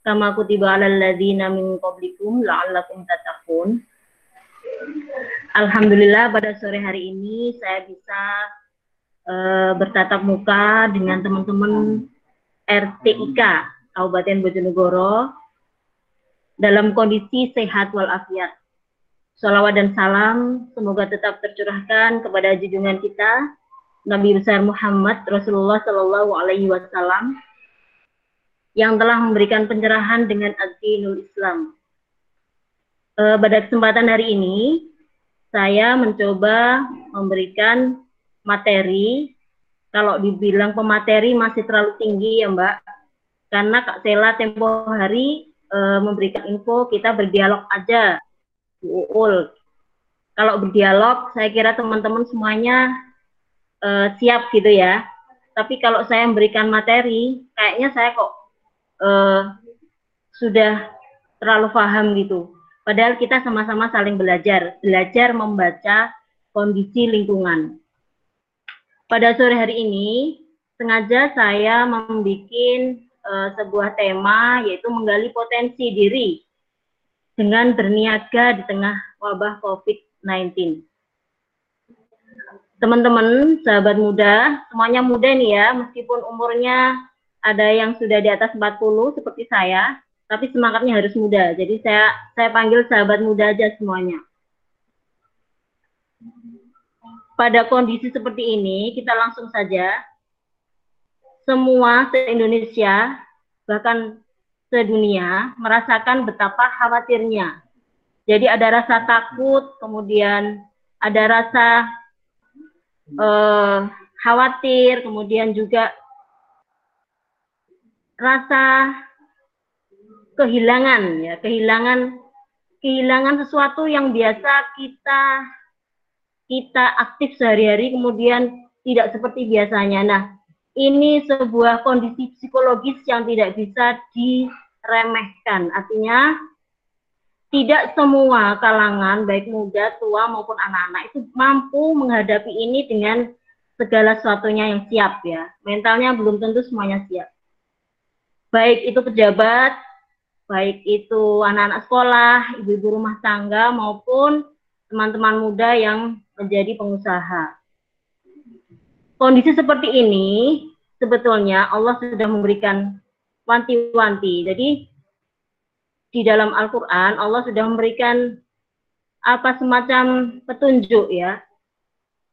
kama kutiba 'alal ladzina min qablikum la'allakum tattaqun. Alhamdulillah pada sore hari ini saya bisa uh, bertatap muka dengan teman-teman RTIK Kabupaten Bojonegoro dalam kondisi sehat walafiat. Salawat dan salam semoga tetap tercurahkan kepada junjungan kita Nabi besar Muhammad Rasulullah Shallallahu Alaihi Wasallam yang telah memberikan pencerahan dengan Adinul Islam. E, pada kesempatan hari ini, saya mencoba memberikan materi. Kalau dibilang pemateri masih terlalu tinggi ya Mbak, karena Kak Sela tempo hari e, memberikan info kita berdialog aja, Uul. Kalau berdialog, saya kira teman-teman semuanya e, siap gitu ya. Tapi kalau saya memberikan materi, kayaknya saya kok uh, sudah terlalu paham gitu. Padahal kita sama-sama saling belajar, belajar membaca kondisi lingkungan. Pada sore hari ini, sengaja saya membuat uh, sebuah tema yaitu menggali potensi diri dengan berniaga di tengah wabah COVID-19. Teman-teman, sahabat muda, semuanya muda nih ya, meskipun umurnya ada yang sudah di atas 40 seperti saya, tapi semangatnya harus muda. Jadi saya saya panggil sahabat muda aja semuanya. Pada kondisi seperti ini, kita langsung saja semua se-Indonesia bahkan sedunia merasakan betapa khawatirnya. Jadi ada rasa takut, kemudian ada rasa uh, khawatir, kemudian juga rasa kehilangan ya, kehilangan kehilangan sesuatu yang biasa kita kita aktif sehari-hari kemudian tidak seperti biasanya. Nah, ini sebuah kondisi psikologis yang tidak bisa diremehkan. Artinya tidak semua kalangan baik muda, tua maupun anak-anak itu mampu menghadapi ini dengan segala sesuatunya yang siap ya. Mentalnya belum tentu semuanya siap baik itu pejabat, baik itu anak-anak sekolah, ibu-ibu rumah tangga maupun teman-teman muda yang menjadi pengusaha. Kondisi seperti ini sebetulnya Allah sudah memberikan wanti-wanti. Jadi di dalam Al-Qur'an Allah sudah memberikan apa semacam petunjuk ya.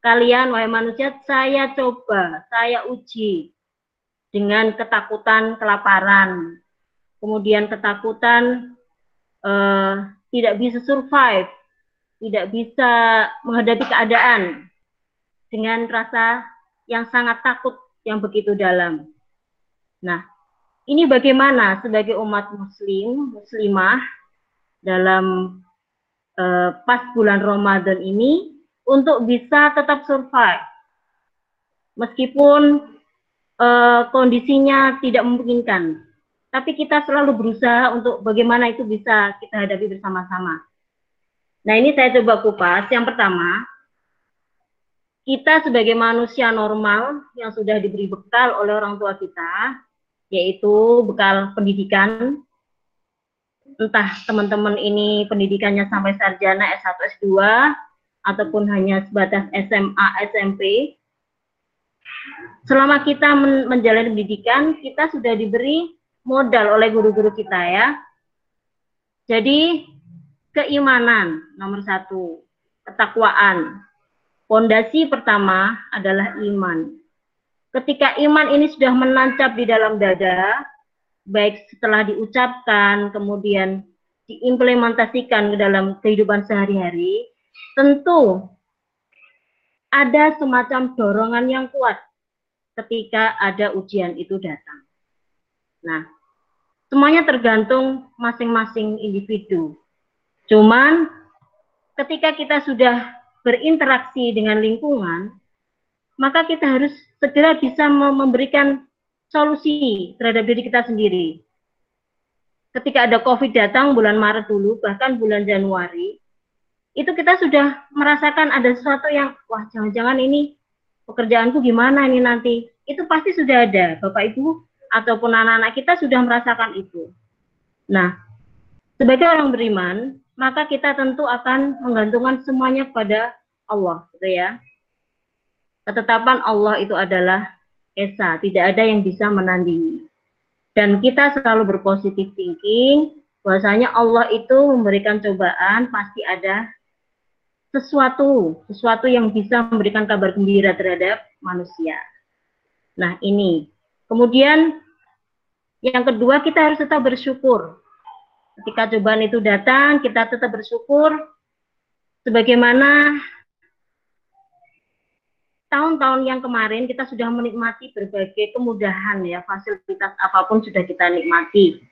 Kalian wahai manusia saya coba, saya uji dengan ketakutan kelaparan, kemudian ketakutan uh, tidak bisa survive, tidak bisa menghadapi keadaan dengan rasa yang sangat takut yang begitu dalam. Nah, ini bagaimana sebagai umat muslim, muslimah dalam uh, pas bulan Ramadan ini untuk bisa tetap survive. Meskipun uh, kondisinya tidak memungkinkan. Tapi kita selalu berusaha untuk bagaimana itu bisa kita hadapi bersama-sama. Nah ini saya coba kupas. Yang pertama, kita sebagai manusia normal yang sudah diberi bekal oleh orang tua kita, yaitu bekal pendidikan, entah teman-temen ini pendidikannya sampai sarjana S1, S2, ataupun hanya sebatas SMA, SMP, selama kita men menjalani pendidikan, kita sudah diberi modal oleh guru-guru kita ya. Jadi keimanan nomor satu, ketakwaan. Pondasi pertama adalah iman. Ketika iman ini sudah menancap di dalam dada, baik setelah diucapkan, kemudian diimplementasikan ke dalam kehidupan sehari-hari, tentu ada semacam dorongan yang kuat ketika ada ujian itu datang. Nah, semuanya tergantung masing-masing individu. Cuman ketika kita sudah berinteraksi dengan lingkungan, maka kita harus segera bisa memberikan solusi terhadap diri kita sendiri. Ketika ada COVID datang bulan Maret dulu, bahkan bulan Januari, itu kita sudah merasakan ada sesuatu yang, wah jangan-jangan ini pekerjaanku gimana ini nanti itu pasti sudah ada bapak ibu ataupun anak-anak kita sudah merasakan itu Nah, sebagai orang beriman, maka kita tentu akan menggantungkan semuanya pada Allah, gitu ya. Ketetapan Allah itu adalah esa, tidak ada yang bisa menandingi. Dan kita selalu berpositif thinking, bahwasanya Allah itu memberikan cobaan, pasti ada sesuatu, sesuatu yang bisa memberikan kabar gembira terhadap manusia. Nah, ini. Kemudian yang kedua kita harus tetap bersyukur. Ketika cobaan itu datang, kita tetap bersyukur sebagaimana tahun-tahun yang kemarin kita sudah menikmati berbagai kemudahan ya, fasilitas apa pun sudah kita nikmati.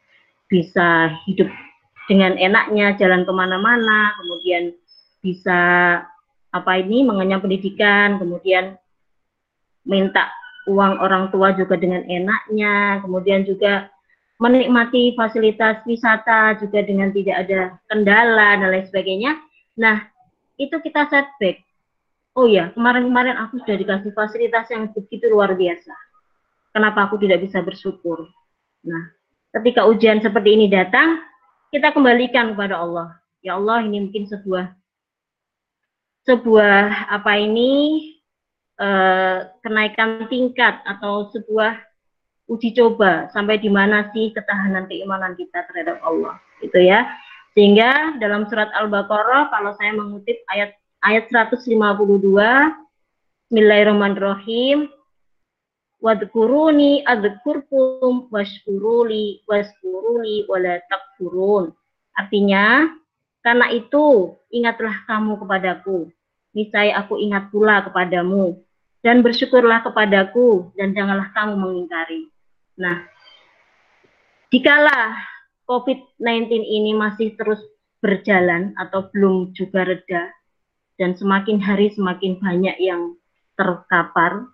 Bisa hidup dengan enaknya, jalan ke mana-mana, kemudian bisa apa ini mengenyam pendidikan, kemudian minta uang orang tua juga dengan enaknya, kemudian juga menikmati fasilitas wisata juga dengan tidak ada kendala dan lain sebagainya. Nah, itu kita setback oh ya kemarin-kemarin aku sudah dikasih fasilitas yang begitu luar biasa. Kenapa aku tidak bisa bersyukur? Nah, ketika ujian seperti ini datang, kita kembalikan kepada Allah. Ya Allah, ini mungkin sebuah sebuah apa ini eh, kenaikan tingkat atau sebuah uji coba sampai di mana sih ketahanan keimanan kita terhadap Allah, gitu ya. Sehingga dalam surat Al-Baqarah kalau saya mengutip ayat ayat 152 Bismillahirrahmanirrahim Wadkuruni adzkurkum washkuruli waskuruli wala takfurun. Artinya, karena itu ingatlah kamu kepadaku. Niscaya aku ingat pula kepadamu. Dan bersyukurlah kepadaku dan janganlah kamu mengingkari. Nah, jikalau COVID-19 ini masih terus berjalan atau belum juga reda, dan semakin hari semakin banyak yang terkapar,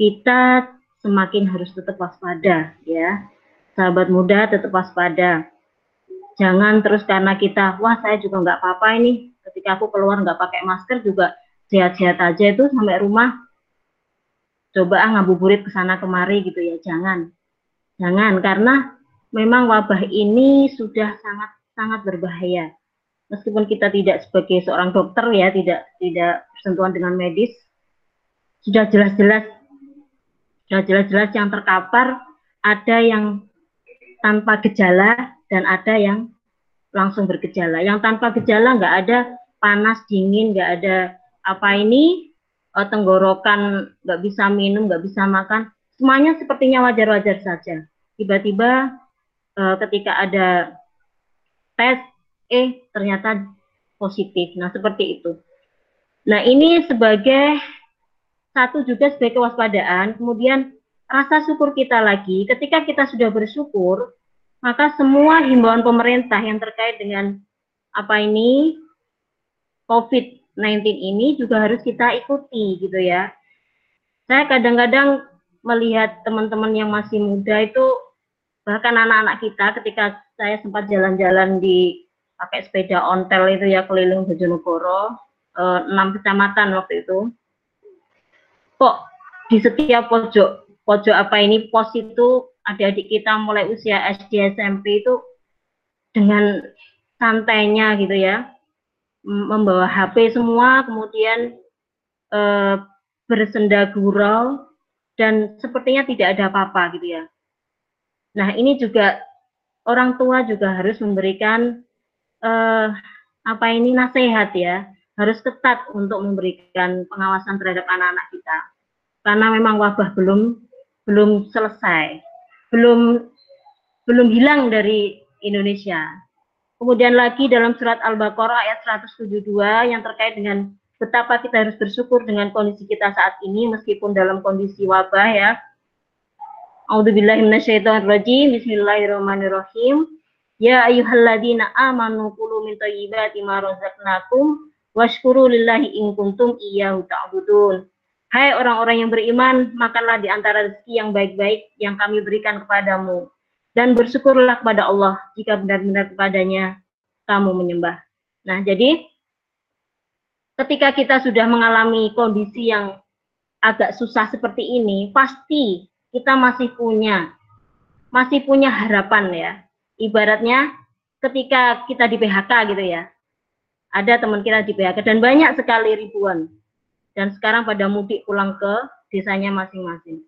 kita semakin harus tetap waspada ya. Sahabat muda tetap waspada. Jangan terus karena kita, wah saya juga nggak apa-apa ini. Ketika aku keluar nggak pakai masker juga sehat-sehat aja itu sampai rumah. Coba ah ngabuburit ke sana kemari gitu ya. Jangan. Jangan karena memang wabah ini sudah sangat sangat berbahaya meskipun kita tidak sebagai seorang dokter ya tidak tidak bersentuhan dengan medis sudah jelas-jelas sudah jelas-jelas yang terkapar ada yang tanpa gejala dan ada yang langsung bergejala. Yang tanpa gejala nggak ada panas dingin nggak ada apa ini eh, tenggorokan nggak bisa minum nggak bisa makan. Semuanya sepertinya wajar-wajar saja. Tiba-tiba uh, ketika ada tes eh ternyata positif. Nah, seperti itu. Nah, ini sebagai satu juga sebagai kewaspadaan, kemudian rasa syukur kita lagi, ketika kita sudah bersyukur, maka semua himbauan pemerintah yang terkait dengan apa ini COVID-19 ini juga harus kita ikuti gitu ya. Saya kadang-kadang melihat teman-teman yang masih muda itu bahkan anak-anak kita ketika saya sempat jalan-jalan di pakai sepeda ontel itu ya keliling Bojonegoro eh, enam kecamatan waktu itu kok di setiap pojok pojok apa ini pos itu adik-adik kita mulai usia SD SMP itu dengan santainya gitu ya. Membawa HP semua kemudian e, bersenda gurau dan sepertinya tidak ada apa-apa gitu ya. Nah ini juga orang tua juga harus memberikan uh, apa ini nasihat ya. Harus ketat untuk memberikan pengawasan terhadap anak-anak kita. Karena memang wabah belum belum selesai belum belum hilang dari Indonesia. Kemudian lagi dalam surat Al-Baqarah ayat 172 yang terkait dengan betapa kita harus bersyukur dengan kondisi kita saat ini meskipun dalam kondisi wabah ya. A'udzubillahiminasyaitonirrajim Bismillahirrahmanirrahim. Ya ayyuhalladzina amanu kulu min thayyibati ma razaqnakum washkuru lillahi in kuntum iyyahu ta'budun. Hai orang-orang yang beriman, makanlah di antara rezeki yang baik-baik yang kami berikan kepadamu dan bersyukurlah kepada Allah jika benar-benar kepadanya kamu menyembah. Nah, jadi ketika kita sudah mengalami kondisi yang agak susah seperti ini, pasti kita masih punya masih punya harapan ya Ibaratnya ketika kita di PHK gitu ya. Ada teman kita di PHK dan banyak sekali ribuan. Dan sekarang pada mudik pulang ke desanya masing-masing.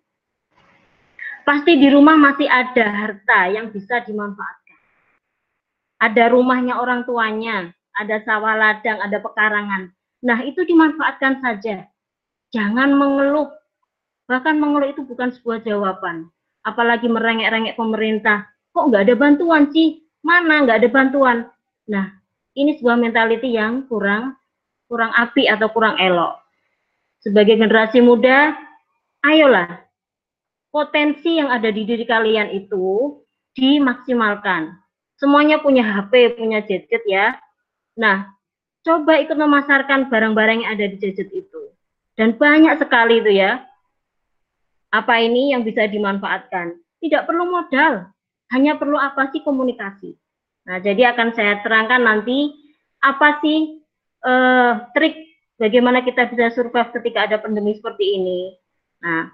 Pasti di rumah masih ada harta yang bisa dimanfaatkan. Ada rumahnya orang tuanya, ada sawah ladang, ada pekarangan. Nah, itu dimanfaatkan saja. Jangan mengeluh. Bahkan mengeluh itu bukan sebuah jawaban. Apalagi merengek-rengek pemerintah. Kok nggak ada bantuan sih? Mana nggak ada bantuan? Nah, ini sebuah mentality yang kurang kurang api atau kurang elok. Sebagai generasi muda, ayolah potensi yang ada di diri kalian itu dimaksimalkan. Semuanya punya HP, punya gadget ya. Nah, coba ikut memasarkan barang-barang yang ada di gadget itu. Dan banyak sekali itu ya. Apa ini yang bisa dimanfaatkan? Tidak perlu modal, hanya perlu apa sih komunikasi. Nah, jadi akan saya terangkan nanti apa sih uh, trik bagaimana kita bisa survive ketika ada pandemi seperti ini. Nah,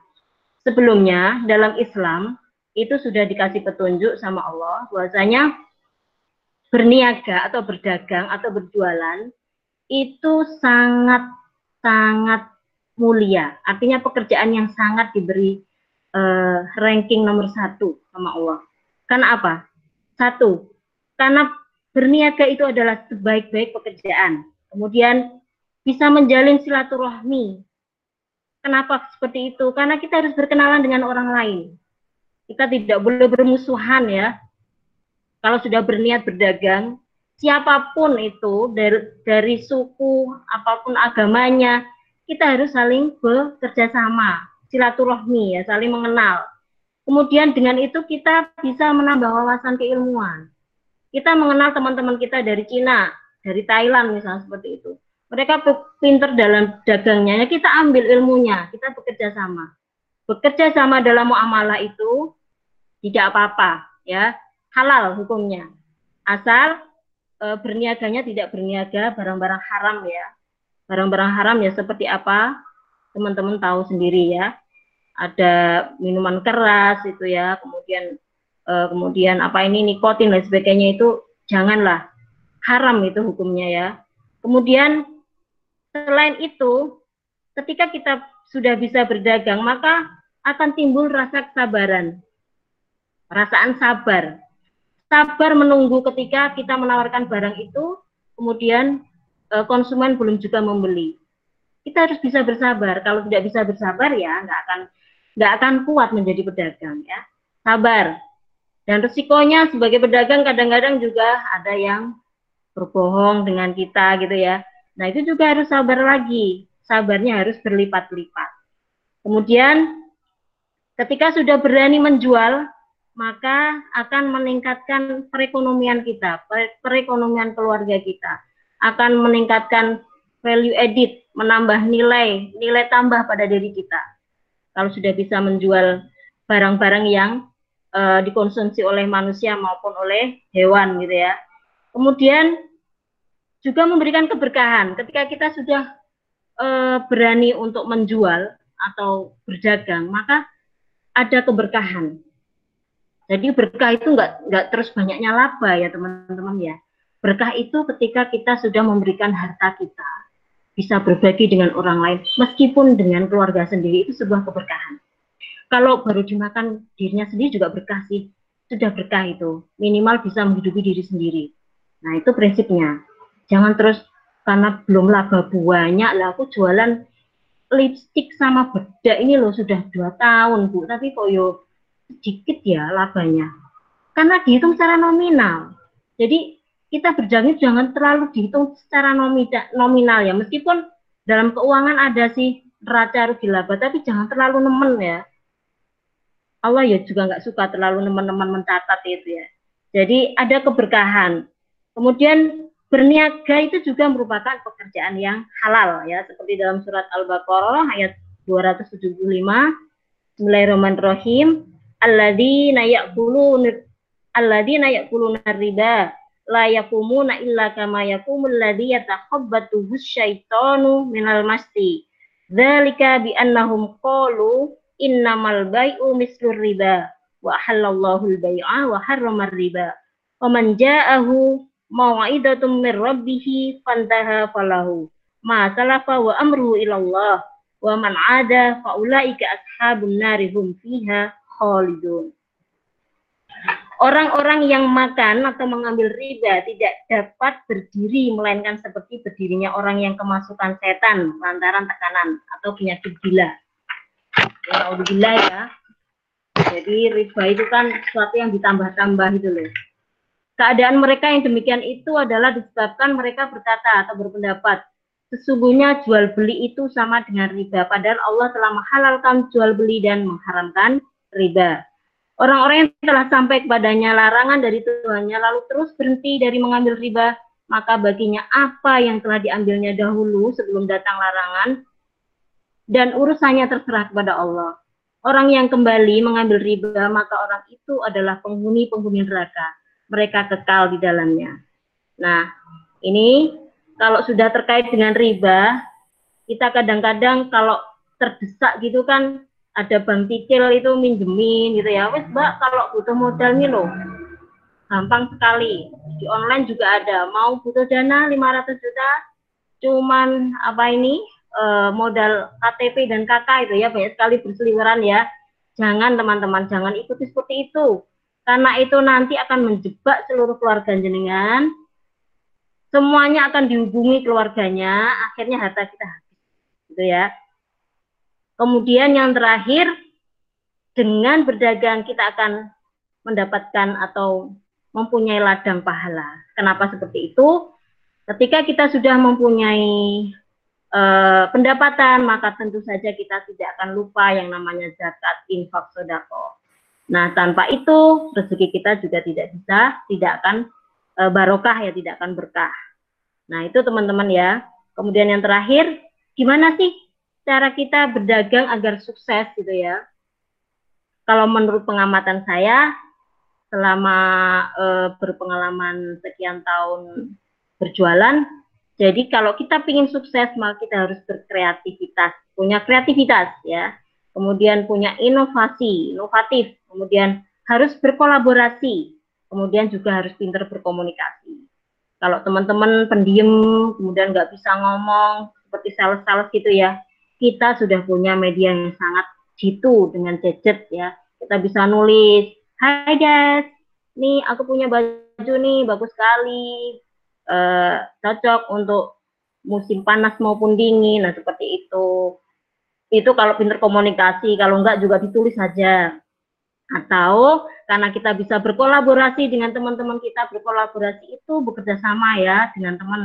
sebelumnya dalam Islam itu sudah dikasih petunjuk sama Allah bahwasanya berniaga atau berdagang atau berjualan itu sangat sangat mulia. Artinya pekerjaan yang sangat diberi uh, ranking nomor satu sama Allah. Karena apa? Satu, karena berniaga itu adalah sebaik-baik pekerjaan. Kemudian bisa menjalin silaturahmi. Kenapa seperti itu? Karena kita harus berkenalan dengan orang lain. Kita tidak boleh bermusuhan ya. Kalau sudah berniat berdagang, siapa pun itu dari dari suku apa pun agamanya, kita harus saling bekerja sama, silaturahmi ya, saling mengenal. Kemudian dengan itu kita bisa menambah wawasan keilmuan. Kita mengenal teman-teman kita dari Cina, dari Thailand misalnya seperti itu mereka pinter dalam dagangnya, ya kita ambil ilmunya, kita bekerja sama. Bekerja sama dalam muamalah itu tidak apa-apa, ya halal hukumnya. Asal e, berniaganya tidak berniaga barang-barang haram ya. Barang-barang haram ya seperti apa? Teman-teman tahu sendiri ya. Ada minuman keras itu ya, kemudian e, kemudian apa ini nikotin dan sebagainya itu janganlah haram itu hukumnya ya. Kemudian Selain itu, ketika kita sudah bisa berdagang, maka akan timbul rasa kesabaran. Perasaan sabar. Sabar menunggu ketika kita menawarkan barang itu, kemudian e, konsumen belum juga membeli. Kita harus bisa bersabar. Kalau tidak bisa bersabar ya nggak akan nggak akan kuat menjadi pedagang ya. Sabar. Dan resikonya sebagai pedagang kadang-kadang juga ada yang berbohong dengan kita gitu ya Nah, itu juga harus sabar lagi. Sabarnya harus berlipat-lipat. Kemudian, ketika sudah berani menjual, maka akan meningkatkan perekonomian kita, perekonomian keluarga kita. Akan meningkatkan value edit, menambah nilai, nilai tambah pada diri kita. Kalau sudah bisa menjual barang-barang yang uh, dikonsumsi oleh manusia maupun oleh hewan gitu ya. Kemudian juga memberikan keberkahan ketika kita sudah e, berani untuk menjual atau berdagang maka ada keberkahan. Jadi berkah itu nggak nggak terus banyaknya laba ya teman-teman ya. Berkah itu ketika kita sudah memberikan harta kita bisa berbagi dengan orang lain meskipun dengan keluarga sendiri itu sebuah keberkahan. Kalau baru dimakan dirinya sendiri juga berkah sih. Sudah berkah itu. Minimal bisa menghidupi diri sendiri. Nah itu prinsipnya jangan terus karena belum laba banyak. Lah aku jualan lipstick sama bedak ini loh sudah dua tahun bu. Tapi kok yo sedikit ya labanya. Karena dihitung secara nominal. Jadi kita berjalan jangan terlalu dihitung secara nominal ya. Meskipun dalam keuangan ada sih neraca rugi laba tapi jangan terlalu nemen ya. Allah ya juga nggak suka terlalu nemen-nemen mencatat itu ya. Jadi ada keberkahan. Kemudian berniaga itu juga merupakan pekerjaan yang halal ya. Seperti dalam surat Al-Baqarah ayat 275 Bismillahirrahmanirrahim. Alladzina ya'kulun alladzina ya'kuluna riba la yakumuna illa kama yakumul ladzi yatakhabbatu syaitanu minal masti. Dzalika bi annahum qalu innamal bai'u mislur riba wa halallahu al-bai'a wa harramar riba. Waman ja'ahu mau'idatum mir rabbih fantaha falahu ma salafa wa amruhu ilallah wa man 'ada fa ulaika ashabun nari hum fiha khalidun. Orang-orang yang makan atau mengambil riba tidak dapat berdiri melainkan seperti berdirinya orang yang kemasukan setan lantaran tekanan atau penyakit gila. Ya, gila ya. Jadi riba itu kan sesuatu yang ditambah-tambah itu loh. Keadaan mereka yang demikian itu adalah disebabkan mereka berkata atau berpendapat, sesungguhnya jual beli itu sama dengan riba, padahal Allah telah menghalalkan jual beli dan mengharamkan riba. Orang-orang yang telah sampai kepadanya larangan dari Tuhannya lalu terus berhenti dari mengambil riba, maka baginya apa yang telah diambilnya dahulu sebelum datang larangan dan urusannya terserah kepada Allah. Orang yang kembali mengambil riba, maka orang itu adalah penghuni-penghuni neraka mereka kekal di dalamnya. Nah, ini kalau sudah terkait dengan riba, kita kadang-kadang kalau terdesak gitu kan ada bank cicil itu minjemin gitu ya. Wes, Mbak, kalau butuh modal nih loh. Gampang sekali. Di online juga ada. Mau butuh dana 500 juta, cuman apa ini? E, modal KTP dan KK itu ya banyak sekali berseliweran ya. Jangan teman-teman, jangan ikuti seperti itu karena itu nanti akan menjebak seluruh keluarga jenengan. Semuanya akan dihubungi keluarganya, akhirnya harta kita habis. Gitu ya. Kemudian yang terakhir, dengan berdagang kita akan mendapatkan atau mempunyai ladang pahala. Kenapa seperti itu? Ketika kita sudah mempunyai uh, pendapatan, maka tentu saja kita tidak akan lupa yang namanya zakat, infak, sodako. Nah, tanpa itu rezeki kita juga tidak bisa, tidak akan e, barokah ya, tidak akan berkah. Nah, itu teman-teman ya. Kemudian yang terakhir, gimana sih cara kita berdagang agar sukses gitu ya? Kalau menurut pengamatan saya, selama e, berpengalaman sekian tahun berjualan, jadi kalau kita ingin sukses, maka kita harus berkreativitas, punya kreativitas ya kemudian punya inovasi, inovatif, kemudian harus berkolaborasi, kemudian juga harus pintar berkomunikasi. Kalau teman-teman pendiam, kemudian nggak bisa ngomong, seperti sales-sales gitu ya, kita sudah punya media yang sangat jitu dengan gadget ya. Kita bisa nulis, Hai guys, nih aku punya baju nih, bagus sekali, uh, cocok untuk musim panas maupun dingin, nah seperti itu itu kalau pinter komunikasi, kalau enggak juga ditulis saja. Atau karena kita bisa berkolaborasi dengan teman-teman kita, berkolaborasi itu bekerja sama ya dengan teman.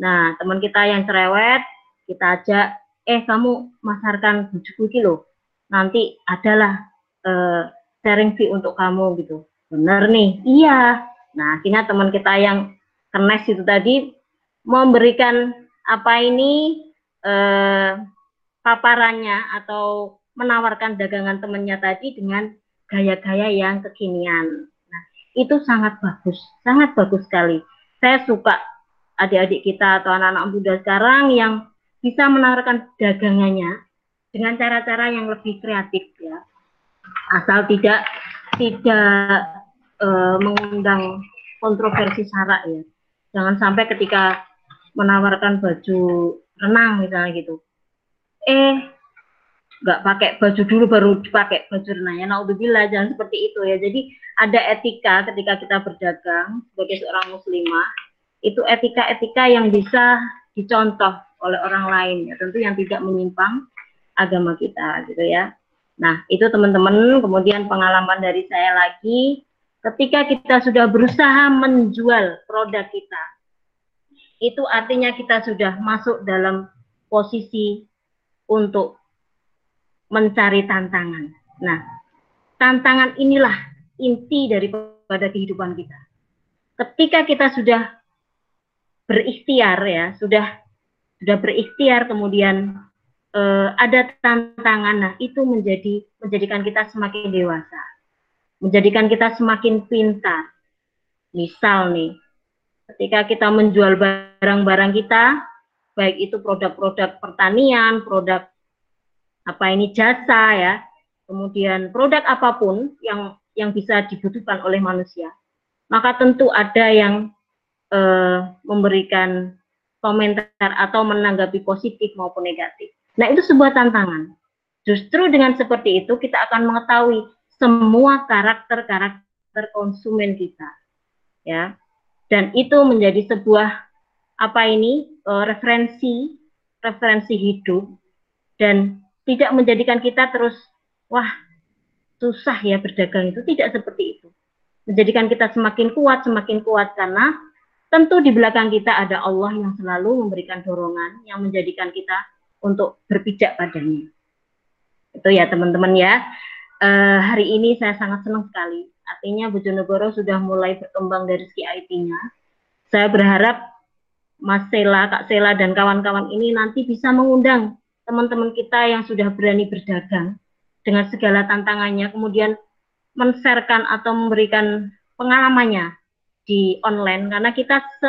Nah, teman kita yang cerewet, kita ajak, eh kamu masarkan bujuku iki loh. Nanti adalah uh, sharing fee untuk kamu gitu. Benar nih, iya. Nah, akhirnya teman kita yang kenes itu tadi memberikan apa ini eh, paparannya atau menawarkan dagangan temannya tadi dengan gaya-gaya yang kekinian. Nah, itu sangat bagus, sangat bagus sekali. Saya suka adik-adik kita atau anak-anak muda sekarang yang bisa menawarkan dagangannya dengan cara-cara yang lebih kreatif ya. Asal tidak tidak e, mengundang kontroversi syarak ya. Jangan sampai ketika menawarkan baju renang misalnya gitu eh nggak pakai baju dulu baru dipakai baju renangnya. Bilang jangan seperti itu ya. Jadi ada etika ketika kita berdagang sebagai seorang muslimah itu etika-etika yang bisa dicontoh oleh orang lain ya. Tentu yang tidak menyimpang agama kita gitu ya. Nah, itu teman-teman, kemudian pengalaman dari saya lagi ketika kita sudah berusaha menjual produk kita. Itu artinya kita sudah masuk dalam posisi untuk mencari tantangan. Nah, tantangan inilah inti daripada kehidupan kita. Ketika kita sudah berikhtiar ya, sudah sudah berikhtiar kemudian eh, ada tantangan, nah itu menjadi menjadikan kita semakin dewasa, menjadikan kita semakin pintar. Misal nih, ketika kita menjual barang-barang kita, baik itu produk-produk pertanian, produk apa ini jasa ya, kemudian produk apa pun yang yang bisa dibutuhkan oleh manusia. maka tentu ada yang uh, memberikan komentar atau menanggapi positif maupun negatif. Nah, itu sebuah tantangan. Justru dengan seperti itu kita akan mengetahui semua karakter-karakter konsumen kita. Ya. Dan itu menjadi sebuah apa ini? Uh, referensi referensi hidup dan tidak menjadikan kita terus wah susah ya berdagang itu tidak seperti itu. Menjadikan kita semakin kuat, semakin kuat karena tentu di belakang kita ada Allah yang selalu memberikan dorongan yang menjadikan kita untuk berpijak padanya. Itu ya teman-teman ya. E, hari ini saya sangat senang sekali. Artinya Bojonegoro sudah mulai berkembang dari segi IT-nya. Saya berharap Mas Sela, Kak Sela dan kawan-kawan ini nanti bisa mengundang teman-teman kita yang sudah berani berdagang dengan segala tantangannya, kemudian men atau memberikan pengalamannya di online karena kita se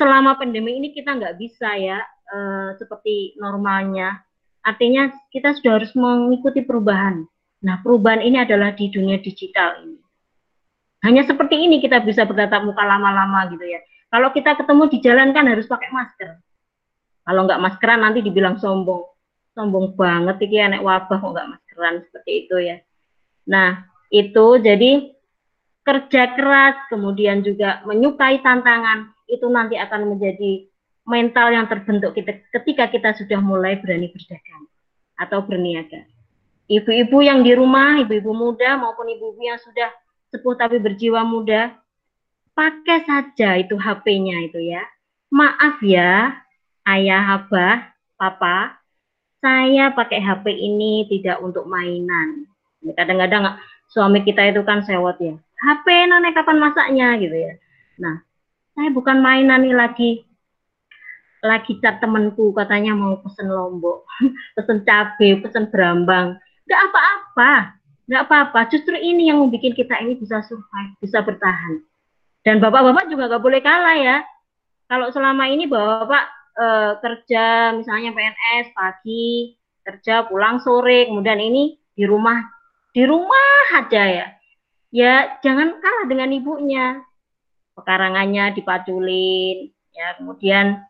selama pandemi ini kita nggak bisa ya e, seperti normalnya. Artinya kita sudah harus mengikuti perubahan. Nah, perubahan ini adalah di dunia digital ini. Hanya seperti ini kita bisa bertatap muka lama-lama gitu ya. Kalau kita ketemu di jalan kan harus pakai masker. Kalau nggak maskeran nanti dibilang sombong. Sombong banget iki anak wabah kok nggak maskeran seperti itu ya. Nah, itu jadi kerja keras, kemudian juga menyukai tantangan, itu nanti akan menjadi mental yang terbentuk kita ketika kita sudah mulai berani berdagang atau berniaga. Ibu-ibu yang di rumah, ibu-ibu muda maupun ibu-ibu yang sudah sepuh tapi berjiwa muda, pakai saja itu HP-nya itu ya. Maaf ya, ayah, abah, papa, saya pakai HP ini tidak untuk mainan. Kadang-kadang suami kita itu kan sewot ya. HP nane kapan masaknya gitu ya. Nah, saya bukan mainan nih lagi lagi cat temanku katanya mau pesen lombok, pesen cabai, pesen berambang. Gak apa-apa, gak apa-apa. Justru ini yang membuat kita ini bisa survive, bisa bertahan. Dan bapak-bapak juga nggak boleh kalah ya. Kalau selama ini bapak e, kerja misalnya PNS pagi, kerja pulang sore, kemudian ini di rumah di rumah aja ya. Ya jangan kalah dengan ibunya. Pekarangannya dipaculin, ya kemudian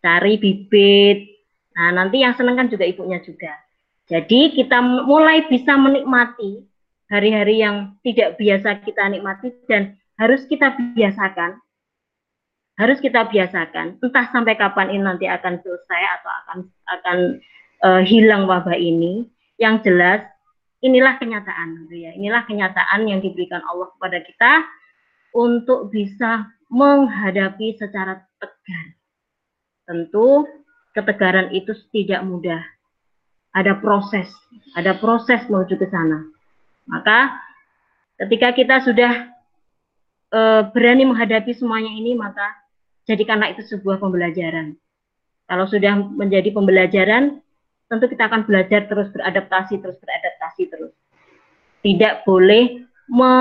cari bibit. Nah nanti yang seneng kan juga ibunya juga. Jadi kita mulai bisa menikmati hari-hari yang tidak biasa kita nikmati dan harus kita biasakan. Harus kita biasakan. Entah sampai kapan ini nanti akan selesai atau akan akan uh, hilang wabah ini. Yang jelas inilah kenyataan gitu ya. Inilah kenyataan yang diberikan Allah kepada kita untuk bisa menghadapi secara tegar. Tentu ketegaran itu tidak mudah. Ada proses. Ada proses menuju ke sana. Maka ketika kita sudah e, berani menghadapi semuanya ini, maka jadikanlah itu sebuah pembelajaran. Kalau sudah menjadi pembelajaran, tentu kita akan belajar terus beradaptasi, terus beradaptasi terus. Tidak boleh me,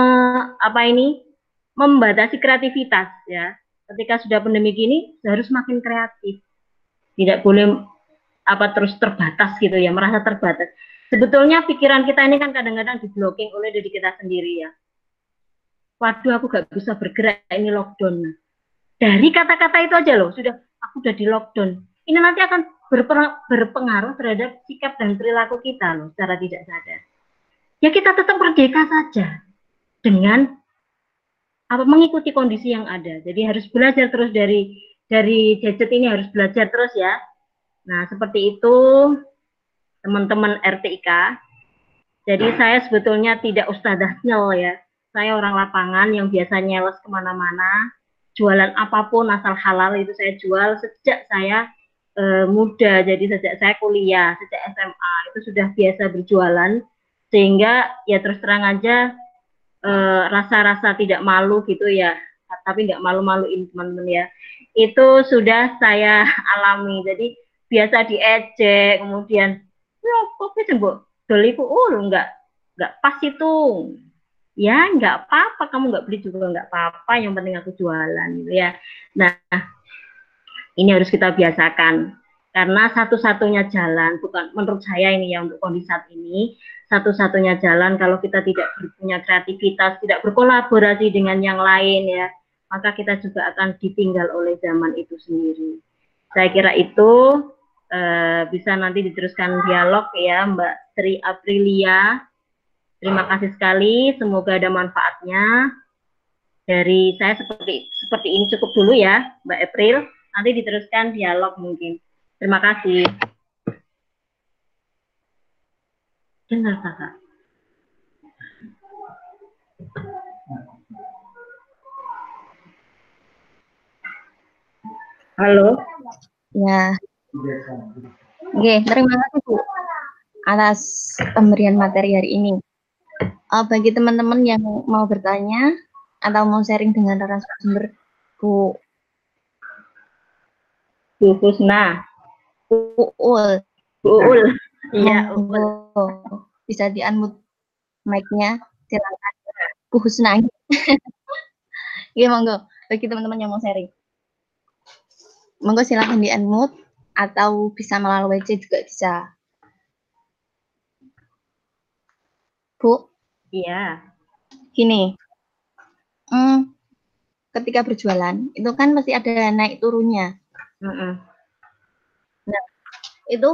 apa ini membatasi kreativitas ya. Ketika sudah pandemi gini harus makin kreatif. Tidak boleh apa terus terbatas gitu ya, merasa terbatas. Sebetulnya pikiran kita ini kan kadang-kadang diblocking oleh diri kita sendiri ya waduh aku gak bisa bergerak ini lockdown. Dari kata-kata itu aja loh, sudah aku udah di lockdown. Ini nanti akan berpengaruh terhadap sikap dan perilaku kita loh, secara tidak sadar. Ya kita tetap merdeka saja dengan apa mengikuti kondisi yang ada. Jadi harus belajar terus dari dari gadget ini harus belajar terus ya. Nah seperti itu teman-teman RTIK. Jadi saya sebetulnya tidak ustadzah ya, saya orang lapangan yang biasa nyeles ke mana-mana, jualan apa pun asal halal itu saya jual sejak saya e, muda. Jadi sejak saya kuliah, sejak SMA itu sudah biasa berjualan, sehingga ya terus terang aja eh, rasa-rasa tidak malu gitu ya, tapi nggak malu-maluin teman-teman ya. Itu sudah saya alami. Jadi biasa diejek, kemudian, ya kok bisa bu, doliku, oh enggak, enggak pas itu ya nggak apa-apa kamu nggak beli juga nggak apa-apa yang penting aku jualan gitu ya nah ini harus kita biasakan karena satu-satunya jalan bukan menurut saya ini ya untuk kondisi saat ini satu-satunya jalan kalau kita tidak punya kreativitas, tidak berkolaborasi dengan yang lain ya, maka kita juga akan ditinggal oleh zaman itu sendiri. Saya kira itu uh, bisa nanti diteruskan dialog ya Mbak Tri Aprilia. Terima kasih sekali, semoga ada manfaatnya. Dari saya seperti seperti ini cukup dulu ya, Mbak April. Nanti diteruskan dialog mungkin. Terima kasih. Dengar kakak. Halo. Ya. Oke, terima kasih Bu atas pemberian materi hari ini. Uh, bagi teman-teman yang mau bertanya atau mau sharing dengan narasumber Bu Bu Husna. Bu Ul. Bu Ul. Iya, bisa di unmute mic-nya. Silakan. Bu Husna. Iya, monggo. Bagi teman-teman yang mau sharing. Monggo silakan di unmute atau bisa melalui WC juga bisa. Bu? Iya. Gini. Hmm, ketika berjualan, itu kan masih ada naik turunnya. Mm -mm. Nah, itu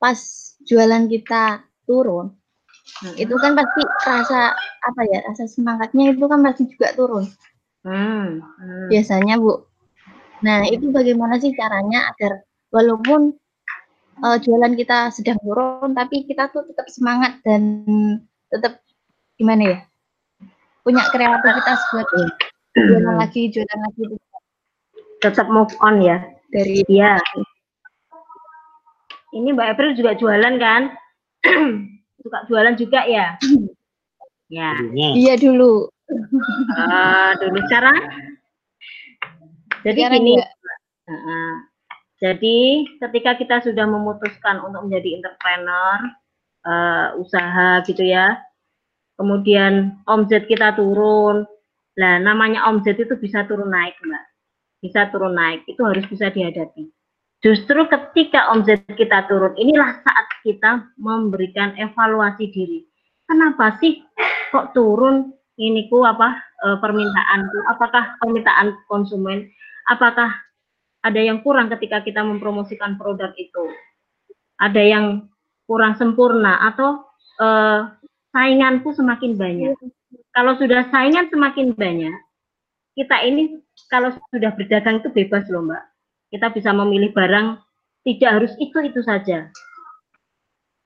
pas jualan kita turun, hmm. itu kan pasti rasa apa ya rasa semangatnya itu kan pasti juga turun. Hmm. Hmm. Biasanya bu. Nah itu bagaimana sih caranya agar walaupun uh, jualan kita sedang turun, tapi kita tuh tetap semangat dan tetap gimana ya punya kreativitas buat jualan lagi jualan lagi tetap move on ya dari dia ini Mbak April juga jualan kan? Suka jualan juga ya? ya. Iya dulu. Uh, dulu sekarang? Jadi sekarang gini, uh, jadi ketika kita sudah memutuskan untuk menjadi entrepreneur, uh, usaha gitu ya, kemudian omset kita turun, lah namanya omset itu bisa turun naik mbak, bisa turun naik, itu harus bisa dihadapi. Justru ketika omset kita turun, inilah saat kita memberikan evaluasi diri. Kenapa sih kok turun ini ku apa e, permintaanku? Apakah permintaan konsumen? Apakah ada yang kurang ketika kita mempromosikan produk itu? Ada yang kurang sempurna atau e, sainganku semakin banyak? Kalau sudah saingan semakin banyak, kita ini kalau sudah berdagang itu bebas loh mbak kita bisa memilih barang tidak harus itu-itu saja.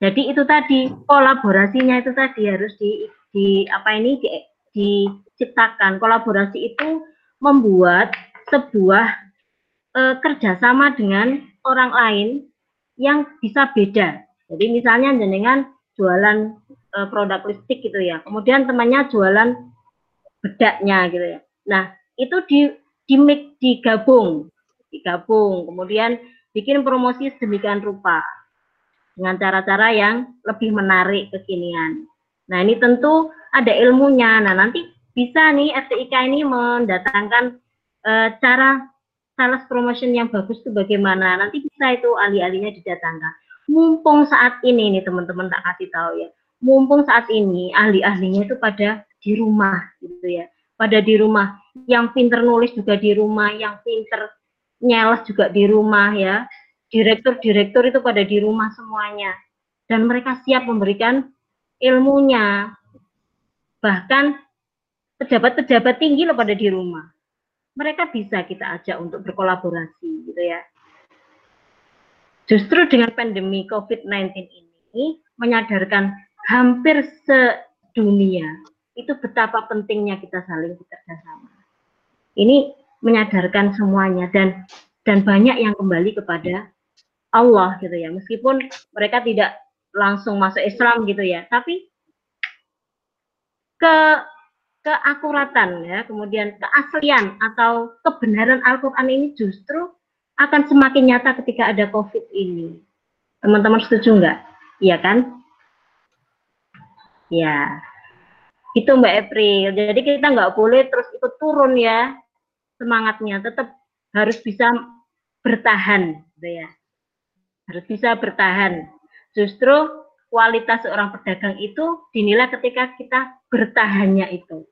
Jadi itu tadi kolaborasinya itu tadi harus di, di apa ini di, diciptakan. Kolaborasi itu membuat sebuah e, kerjasama dengan orang lain yang bisa beda. Jadi misalnya jenengan jualan e, produk listrik gitu ya, kemudian temannya jualan bedaknya gitu ya. Nah itu di di digabung digabung, kemudian bikin promosi sedemikian rupa dengan cara-cara yang lebih menarik kekinian. Nah ini tentu ada ilmunya. Nah nanti bisa nih FTIK ini mendatangkan e, cara sales promotion yang bagus itu bagaimana. Nanti bisa itu ahli-ahlinya didatangkan. Mumpung saat ini nih teman-teman tak kasih tahu ya. Mumpung saat ini ahli-ahlinya itu pada di rumah gitu ya. Pada di rumah. Yang pinter nulis juga di rumah, yang pinter nyeles juga di rumah ya. Direktur-direktur itu pada di rumah semuanya. Dan mereka siap memberikan ilmunya. Bahkan pejabat-pejabat tinggi loh pada di rumah. Mereka bisa kita ajak untuk berkolaborasi gitu ya. Justru dengan pandemi COVID-19 ini menyadarkan hampir sedunia itu betapa pentingnya kita saling bekerja sama. Ini menyadarkan semuanya dan dan banyak yang kembali kepada Allah gitu ya meskipun mereka tidak langsung masuk Islam gitu ya tapi ke keakuratan ya kemudian keaslian atau kebenaran Al-Qur'an ini justru akan semakin nyata ketika ada Covid ini. Teman-teman setuju nggak? Iya kan? Ya itu Mbak April. Jadi kita nggak boleh terus ikut turun ya semangatnya. Tetap harus bisa bertahan gitu ya. Harus bisa bertahan. Justru kualitas seorang pedagang itu dinilai ketika kita bertahannya itu.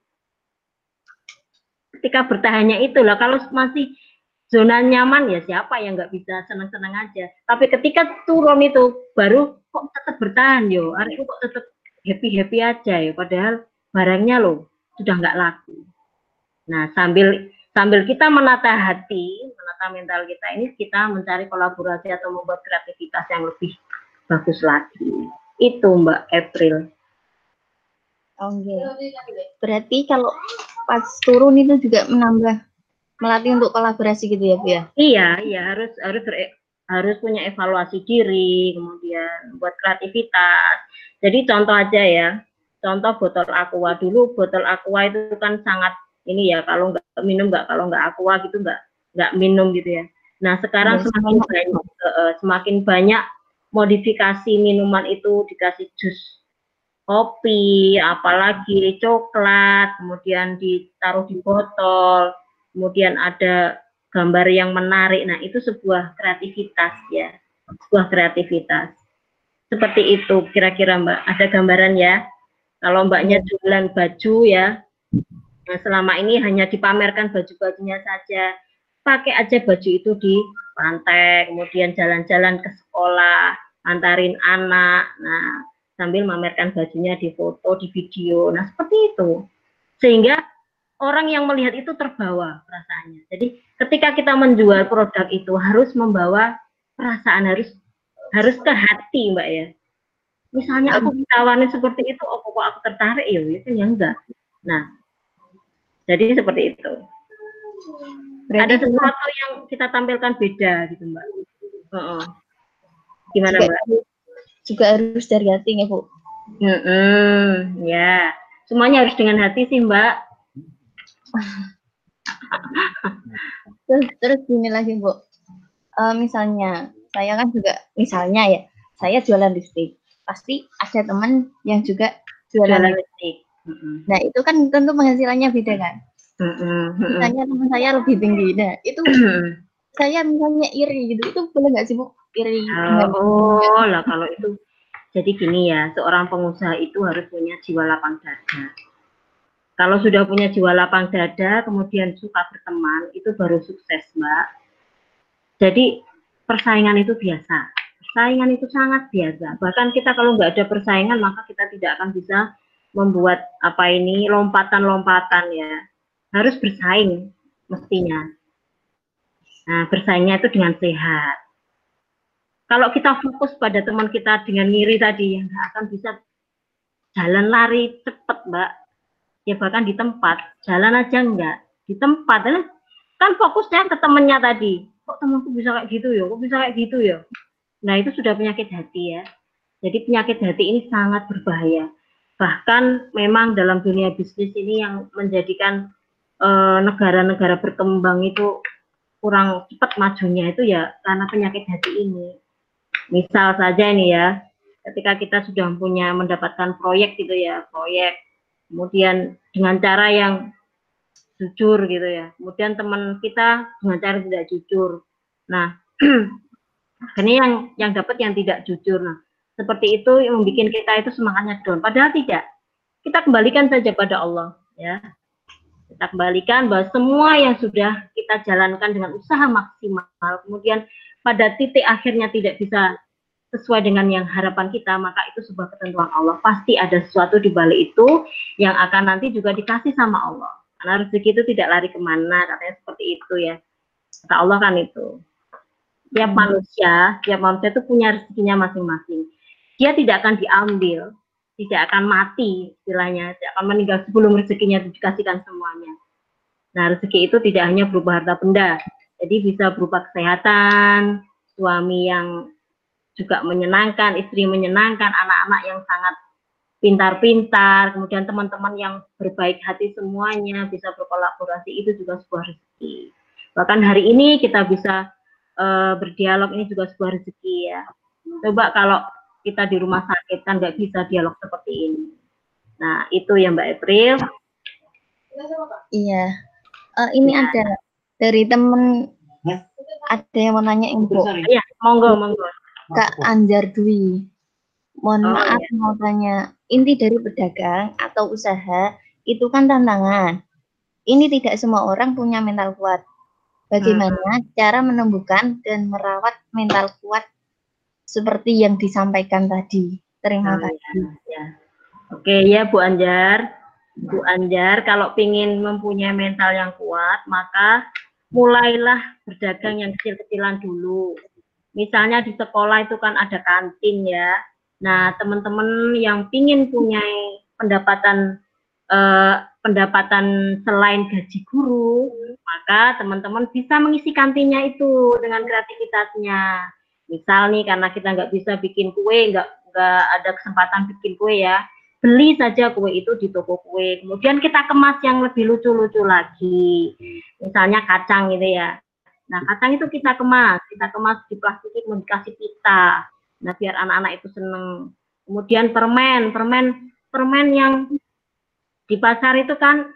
Ketika bertahannya itu lah, kalau masih zona nyaman ya siapa yang nggak bisa senang-senang aja. Tapi ketika turun itu baru kok tetap bertahan yo, hari kok tetap happy happy aja ya. Padahal barangnya loh sudah nggak laku. Nah sambil sambil kita menata hati, menata mental kita ini, kita mencari kolaborasi atau membuat kreativitas yang lebih bagus lagi. Itu Mbak April. Oke. Okay. Berarti kalau pas turun itu juga menambah melatih untuk kolaborasi gitu ya Bu ya? Iya, iya harus harus harus punya evaluasi diri, kemudian buat kreativitas. Jadi contoh aja ya, contoh botol aqua dulu, botol aqua itu kan sangat ini ya kalau nggak minum nggak kalau nggak aqua gitu nggak nggak minum gitu ya. Nah sekarang ya, semakin banyak uh, semakin banyak modifikasi minuman itu dikasih jus kopi, apalagi coklat, kemudian ditaruh di botol, kemudian ada gambar yang menarik. Nah itu sebuah kreativitas ya, sebuah kreativitas. Seperti itu kira-kira Mbak. Ada gambaran ya? Kalau Mbaknya jualan baju ya, Nah, selama ini hanya dipamerkan baju-bajunya saja. Pakai aja baju itu di pantai, kemudian jalan-jalan ke sekolah, antarin anak. Nah, sambil memamerkan bajunya di foto, di video. Nah, seperti itu. Sehingga orang yang melihat itu terbawa perasaannya. Jadi, ketika kita menjual produk itu harus membawa perasaan harus harus ke hati, Mbak ya. Misalnya aku ditawarin seperti itu, oh kok aku tertarik ya, itu ya enggak. Nah, jadi seperti itu. Berarti Ada sesuatu yang kita tampilkan beda gitu Mbak. Uh -uh. Gimana Mbak? Juga harus dari hati ya Bu. Mm -hmm, ya, semuanya harus dengan hati sih Mbak. terus terus gini lagi Bu. Uh, misalnya saya kan juga misalnya ya saya jualan lipstick pasti ada teman yang juga jualan, jualan lipstick Nah itu kan tentu penghasilannya beda kan. Misalnya teman saya lebih tinggi. Nah itu saya misalnya iri gitu. Itu boleh nggak sih bu? Iri. Oh lah kalau itu. Jadi gini ya, seorang pengusaha itu harus punya jiwa lapang dada. Kalau sudah punya jiwa lapang dada, kemudian suka berteman, itu baru sukses, Mbak. Jadi persaingan itu biasa. Persaingan itu sangat biasa. Bahkan kita kalau nggak ada persaingan, maka kita tidak akan bisa membuat apa ini lompatan-lompatan ya harus bersaing mestinya nah bersaingnya itu dengan sehat. Kalau kita fokus pada teman kita dengan ngiri tadi yang akan bisa jalan lari cepet mbak. Ya bahkan di tempat jalan aja enggak di tempat kan fokusnya ke temennya tadi. Kok temanku bisa kayak gitu ya? Kok bisa kayak gitu ya? Nah itu sudah penyakit hati ya. Jadi penyakit hati ini sangat berbahaya. Bahkan memang dalam dunia bisnis ini yang menjadikan eh, negara-negara berkembang itu kurang cepat majunya itu ya karena penyakit hati ini. Misal saja ini ya, ketika kita sudah punya mendapatkan proyek gitu ya, proyek, kemudian dengan cara yang jujur gitu ya. Kemudian teman kita dengan cara tidak jujur. Nah, ini yang yang dapat yang tidak jujur. Nah, seperti itu yang membuat kita itu semangatnya down. Padahal tidak. Kita kembalikan saja pada Allah, ya. Kita kembalikan bahwa semua yang sudah kita jalankan dengan usaha maksimal, kemudian pada titik akhirnya tidak bisa sesuai dengan yang harapan kita, maka itu sebuah ketentuan Allah. Pasti ada sesuatu di balik itu yang akan nanti juga dikasih sama Allah. Karena rezeki itu tidak lari ke mana, katanya seperti itu ya. Kata Allah kan itu. Tiap manusia, tiap manusia itu punya rezekinya masing-masing dia tidak akan diambil, tidak akan mati istilahnya, tidak akan meninggal sebelum rezekinya dikasihkan semuanya. Nah, rezeki itu tidak hanya berupa harta benda, jadi bisa berupa kesehatan, suami yang juga menyenangkan, istri menyenangkan, anak-anak yang sangat pintar-pintar, kemudian teman-teman yang berbaik hati semuanya bisa berkolaborasi itu juga sebuah rezeki. Bahkan hari ini kita bisa uh, berdialog ini juga sebuah rezeki ya. Coba kalau kita di rumah sakit kan nggak bisa dialog seperti ini. Nah itu ya Mbak April. Iya. Uh, ini ya. ada dari temen ada yang mau nanya info. Iya, monggo monggo. Kak Anjar Dwi. mohon oh, maaf iya. mau tanya, inti dari pedagang atau usaha itu kan tantangan. Ini tidak semua orang punya mental kuat. Bagaimana hmm. cara menumbuhkan dan merawat mental kuat seperti yang disampaikan tadi? Terima oh, kasih. Ya, ya. Oke ya Bu Anjar. Bu Anjar, kalau ingin mempunyai mental yang kuat, maka mulailah berdagang yang kecil-kecilan dulu. Misalnya di sekolah itu kan ada kantin ya. Nah, teman-teman yang ingin punya pendapatan eh, pendapatan selain gaji guru, maka teman-teman bisa mengisi kantinnya itu dengan kreativitasnya. Misal nih karena kita nggak bisa bikin kue, nggak nggak ada kesempatan bikin kue ya, beli saja kue itu di toko kue. Kemudian kita kemas yang lebih lucu-lucu lagi, misalnya kacang gitu ya. Nah kacang itu kita kemas, kita kemas di plastik kemudian dikasih pita. Nah biar anak-anak itu seneng. Kemudian permen, permen, permen yang di pasar itu kan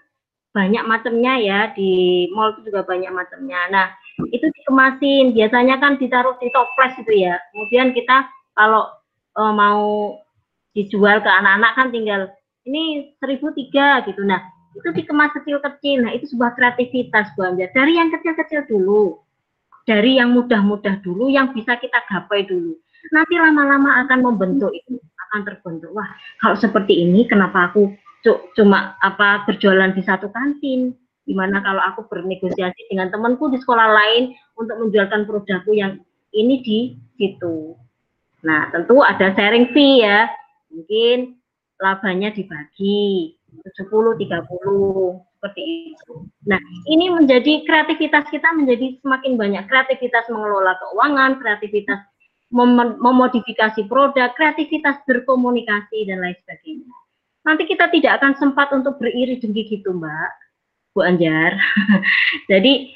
banyak macamnya ya di mall itu juga banyak macamnya nah itu dikemasin. Biasanya kan ditaruh di toples itu ya. Kemudian kita kalau e, mau dijual ke anak-anak kan tinggal ini seribu tiga gitu. Nah itu dikemas kecil-kecil nah itu sebuah kreativitas Bu Amjad dari yang kecil-kecil dulu. Dari yang mudah-mudah dulu yang bisa kita gapai dulu. Nanti lama-lama akan membentuk itu akan terbentuk. Wah kalau seperti ini kenapa aku cuma apa berjualan di satu kantin di mana kalau aku bernegosiasi dengan temanku di sekolah lain untuk menjualkan produkku yang ini di situ. Nah, tentu ada sharing fee ya. Mungkin labanya dibagi 70 30 seperti itu. Nah, ini menjadi kreativitas kita menjadi semakin banyak. Kreativitas mengelola keuangan, kreativitas mem memodifikasi produk, kreativitas berkomunikasi dan lain sebagainya nanti kita tidak akan sempat untuk beriri dengki gitu Mbak, Bu Anjar. Jadi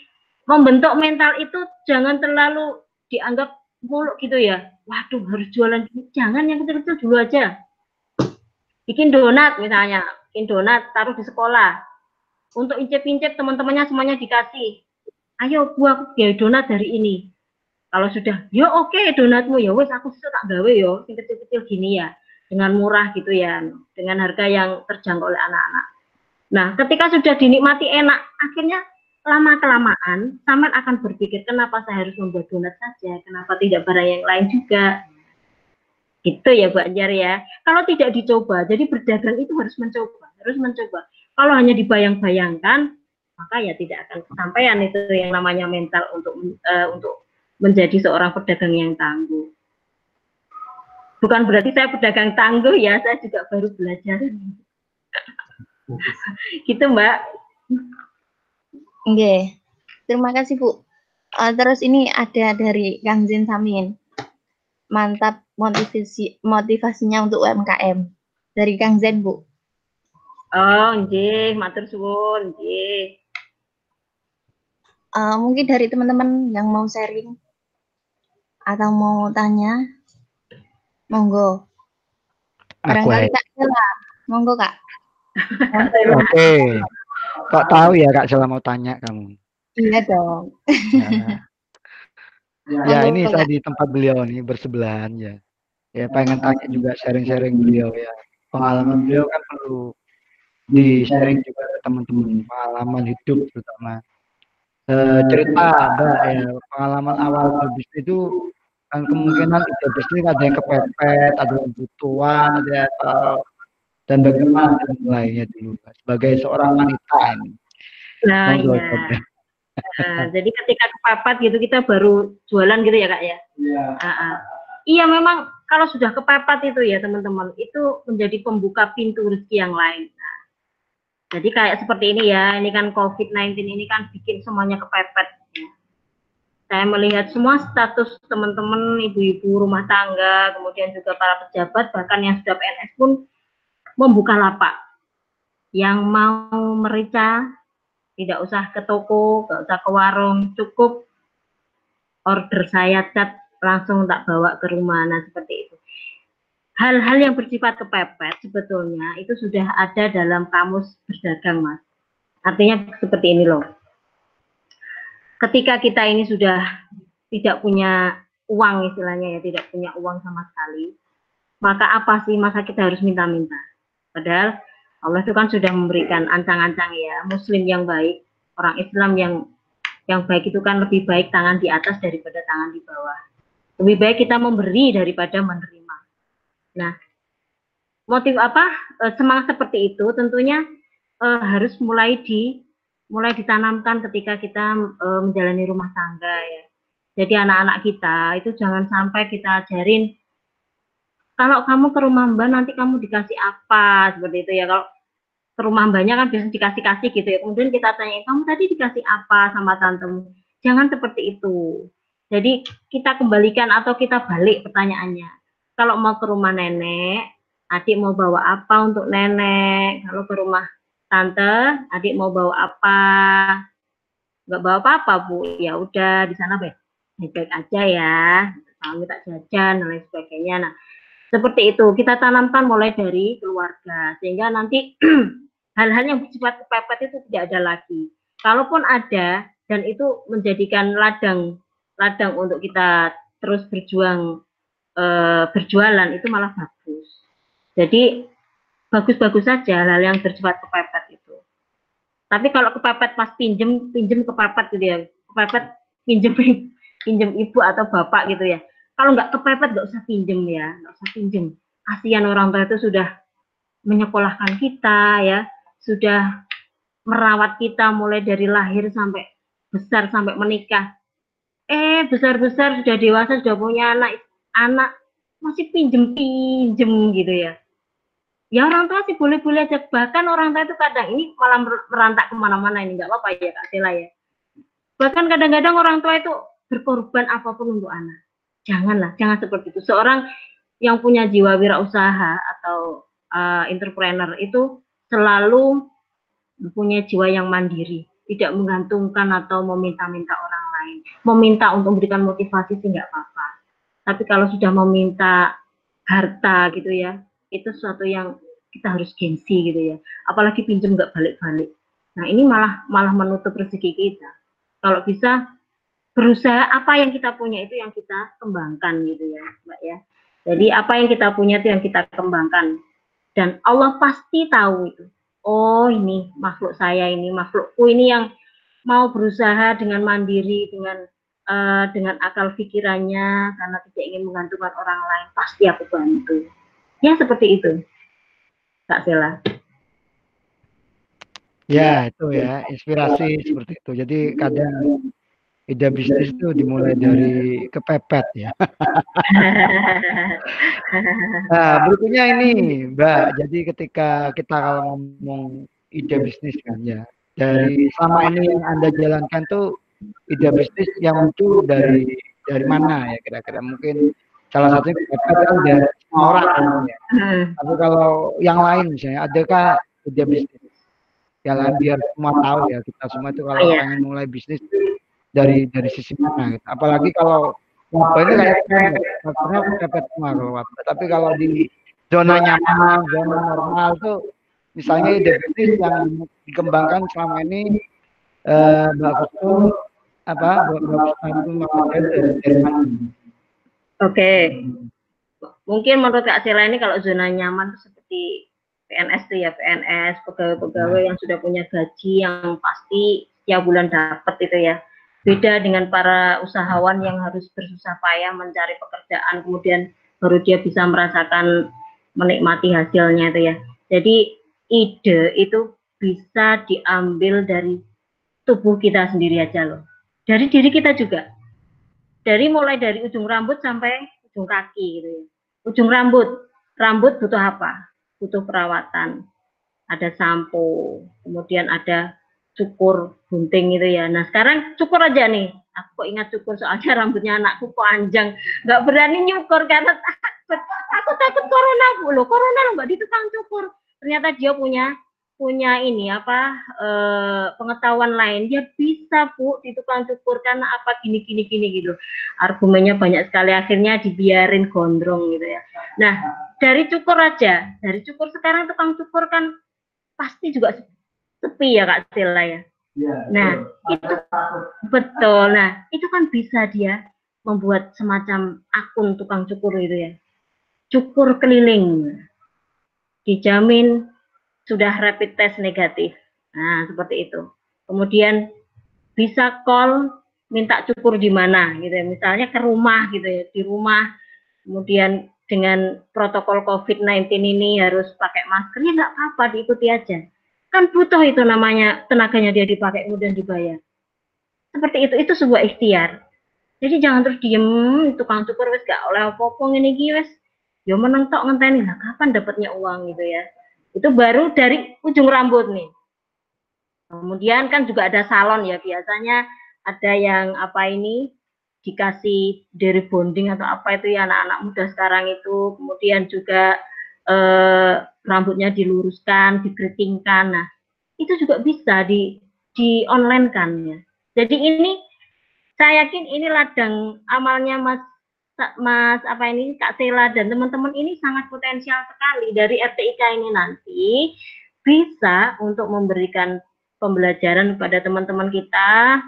membentuk mental itu jangan terlalu dianggap muluk gitu ya. Waduh harus jualan jangan yang kecil-kecil dulu aja. Bikin donat misalnya, bikin donat taruh di sekolah. Untuk incep-incep teman-temannya semuanya dikasih. Ayo bu aku biaya donat dari ini. Kalau sudah, yo oke okay, donatmu ya wes aku sudah tak gawe yo, yang kecil-kecil gini ya dengan murah gitu ya, dengan harga yang terjangkau oleh anak-anak. Nah, ketika sudah dinikmati enak, akhirnya lama kelamaan Saman akan berpikir kenapa saya harus membuat donat saja, kenapa tidak barang yang lain juga. Gitu ya Bu Anjar ya. Kalau tidak dicoba, jadi berdagang itu harus mencoba, harus mencoba. Kalau hanya dibayang-bayangkan, maka ya tidak akan kesampaian itu yang namanya mental untuk uh, untuk menjadi seorang pedagang yang tangguh bukan berarti saya pedagang tangguh ya, saya juga baru belajar. gitu Mbak. Oke, terima kasih Bu. Uh, terus ini ada dari Kang Zin Samin. Mantap motivasi motivasinya untuk UMKM. Dari Kang Zen, Bu. Oh, nggih, matur suwun, nggih. Uh, mungkin dari teman-teman yang mau sharing atau mau tanya Monggo. Barangkali Kak Sela. Monggo Kak. Oke. Kok tahu ya Kak Sela mau tanya kamu? Iya dong. Ya, ya ini saya di tempat beliau nih bersebelahan ya. Ya pengen tanya juga sharing-sharing beliau ya. Pengalaman beliau kan perlu di sharing juga teman-teman pengalaman hidup terutama uh, cerita ada ya pengalaman awal berbisnis itu kan kemungkinan ide bisnis ada yang kepepet, ada yang butuhan, ada yang uh, dan bagaimana dan lainnya dulu sebagai seorang wanita ini. Nah, iya. Nah, jadi ketika kepepet gitu kita baru jualan gitu ya kak ya. Iya. Uh, uh. Iya memang kalau sudah kepepet itu ya teman-teman itu menjadi pembuka pintu rezeki yang lain. Nah, jadi kayak seperti ini ya, ini kan COVID-19 ini kan bikin semuanya kepepet saya melihat semua status teman-teman ibu-ibu rumah tangga, kemudian juga para pejabat, bahkan yang sudah PNS pun membuka lapak. Yang mau merica, tidak usah ke toko, tidak usah ke warung, cukup order saya cat langsung tak bawa ke rumah, nah seperti itu. Hal-hal yang bersifat kepepet sebetulnya itu sudah ada dalam kamus berdagang, Mas. Artinya seperti ini loh ketika kita ini sudah tidak punya uang istilahnya ya, tidak punya uang sama sekali, maka apa sih masa kita harus minta-minta? Padahal Allah itu kan sudah memberikan ancang-ancang ya, muslim yang baik, orang Islam yang yang baik itu kan lebih baik tangan di atas daripada tangan di bawah. Lebih baik kita memberi daripada menerima. Nah, motif apa? E, semangat seperti itu tentunya e, harus mulai di mulai ditanamkan ketika kita e, menjalani rumah tangga ya. Jadi anak-anak kita itu jangan sampai kita ajarin kalau kamu ke rumah mbak nanti kamu dikasih apa? Seperti itu ya. Kalau ke rumah mbaknya kan biasanya dikasih-kasih gitu ya. Kemudian kita tanya kamu tadi dikasih apa sama tantemu? Jangan seperti itu. Jadi kita kembalikan atau kita balik pertanyaannya. Kalau mau ke rumah nenek adik mau bawa apa untuk nenek? Kalau ke rumah tante adik mau bawa apa? Nggak bawa apa-apa bu. Ya udah di sana baik baik aja ya. Kalau kita jajan dan lain sebagainya. Nah seperti itu, kita tanamkan mulai dari keluarga, sehingga nanti hal-hal yang bersifat kepepet itu tidak ada lagi. Kalaupun ada, dan itu menjadikan ladang ladang untuk kita terus berjuang e, berjualan itu malah bagus. Jadi bagus-bagus saja hal-hal yang bersifat kepepet itu. Tapi kalau kepepet pas pinjem pinjem kepepet gitu ya, kepepet pinjem pinjem ibu atau bapak gitu ya kalau nggak kepepet nggak usah pinjem ya nggak usah pinjem. Kasihan orang tua itu sudah menyekolahkan kita ya sudah merawat kita mulai dari lahir sampai besar sampai menikah. Eh besar-besar sudah dewasa sudah punya anak anak masih pinjem pinjem gitu ya. Ya orang tua sih boleh-boleh aja. Bahkan orang tua itu kadang ini malah merantak ke mana-mana ini nggak apa-apa ya kak Sela ya. Bahkan kadang-kadang orang tua itu berkorban apa pun untuk anak janganlah, jangan seperti itu. Seorang yang punya jiwa wirausaha atau uh, entrepreneur itu selalu mempunyai jiwa yang mandiri, tidak menggantungkan atau meminta-minta orang lain. Meminta untuk memberikan motivasi sih nggak apa-apa. Tapi kalau sudah meminta harta gitu ya, itu sesuatu yang kita harus gengsi gitu ya. Apalagi pinjam nggak balik-balik. Nah ini malah malah menutup rezeki kita. Kalau bisa berusaha apa yang kita punya itu yang kita kembangkan gitu ya mbak ya. Jadi apa yang kita punya itu yang kita kembangkan. Dan Allah pasti tahu itu. Oh ini makhluk saya ini makhlukku ini yang mau berusaha dengan mandiri dengan uh, dengan akal pikirannya karena tidak ingin menggantungkan orang lain. Pasti aku bantu. Ya seperti itu Kak Sela. Ya itu ya inspirasi seperti itu. Jadi kadang ide bisnis itu dimulai dari kepepet ya. nah, berikutnya ini, Mbak. Jadi ketika kita kalau ngomong ide bisnis kan ya, dari selama ini yang Anda jalankan tuh ide bisnis yang muncul dari dari mana ya kira-kira mungkin salah satunya kepepet kan dari orang kan ya. Tapi kalau yang lain misalnya adakah ide bisnis? Jalan biar semua tahu ya kita semua itu kalau iya. pengen mulai bisnis dari dari sisi mana gitu. apalagi kalau ini kayak karena dapat semua kalau wabah tapi kalau di zona nyaman zona normal tuh misalnya ide bisnis yang dikembangkan selama ini eh, mbak apa mbak dari mana Oke, mungkin menurut Kak Sela ini kalau zona nyaman itu seperti PNS tuh ya PNS pegawai-pegawai yang sudah punya gaji yang pasti tiap bulan dapat itu ya Beda dengan para usahawan yang harus bersusah payah mencari pekerjaan, kemudian baru dia bisa merasakan menikmati hasilnya itu ya. Jadi ide itu bisa diambil dari tubuh kita sendiri aja loh. Dari diri kita juga. Dari mulai dari ujung rambut sampai ujung kaki gitu ya. Ujung rambut, rambut butuh apa? Butuh perawatan. Ada sampo, kemudian ada cukur gunting itu ya. Nah sekarang cukur aja nih. Aku ingat cukur soalnya rambutnya anakku panjang. Nggak berani nyukur karena takut. Aku takut corona loh. Corona loh nggak di tukang cukur. Ternyata dia punya punya ini apa e, pengetahuan lain dia bisa bu di tukang cukur karena apa gini gini gini gitu argumennya banyak sekali akhirnya dibiarin gondrong gitu ya nah dari cukur aja dari cukur sekarang tukang cukur kan pasti juga sepi ya Kak Sila ya. ya nah, betul. itu betul. Nah, itu kan bisa dia membuat semacam akun tukang cukur itu ya. cukur keliling. Dijamin sudah rapid test negatif. Nah, seperti itu. Kemudian bisa call minta cukur di mana gitu ya. Misalnya ke rumah gitu ya, di rumah. Kemudian dengan protokol COVID-19 ini harus pakai masker, ya nggak apa-apa, diikuti aja. Kan butuh itu namanya tenaganya dia dipakai kemudian dibayar. Seperti itu, itu sebuah ikhtiar. Jadi jangan terus diem, tukang cukur wes gak oleh apa-apa ini wes. Ya menang tok ngenteni lah kapan dapatnya uang gitu ya. Itu baru dari ujung rambut nih. Kemudian kan juga ada salon ya biasanya ada yang apa ini dikasih dari bonding atau apa itu ya anak-anak muda sekarang itu kemudian juga eh, rambutnya diluruskan, dikeritingkan. Nah, itu juga bisa di di online kan ya. Jadi ini saya yakin ini ladang amalnya Mas Mas apa ini Kak Sela dan teman-teman ini sangat potensial sekali dari RTIK ini nanti bisa untuk memberikan pembelajaran kepada teman-teman kita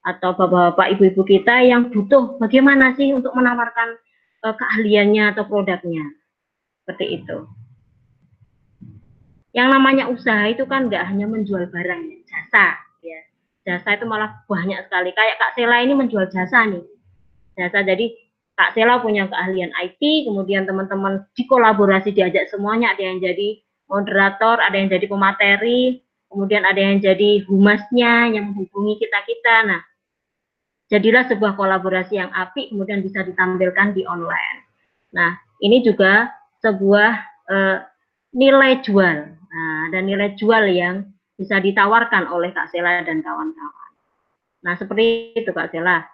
atau bapak-bapak ibu-ibu kita yang butuh bagaimana sih untuk menawarkan uh, keahliannya atau produknya seperti itu. Yang namanya usaha itu kan nggak hanya menjual barang jasa ya. Jasa itu malah banyak sekali. Kayak Kak Sela ini menjual jasa nih. Jasa jadi Kak Sela punya keahlian IT kemudian teman-teman dikolaborasi diajak semuanya. Ada yang jadi moderator ada yang jadi pemateri kemudian ada yang jadi humasnya yang menghubungi kita kita nah jadilah sebuah kolaborasi yang apik kemudian bisa ditampilkan di online. Nah, ini juga sebuah uh, nilai jual. Nah, dan nilai jual yang bisa ditawarkan oleh Kak Sela dan kawan-kawan. Nah, seperti itu Kak Sela.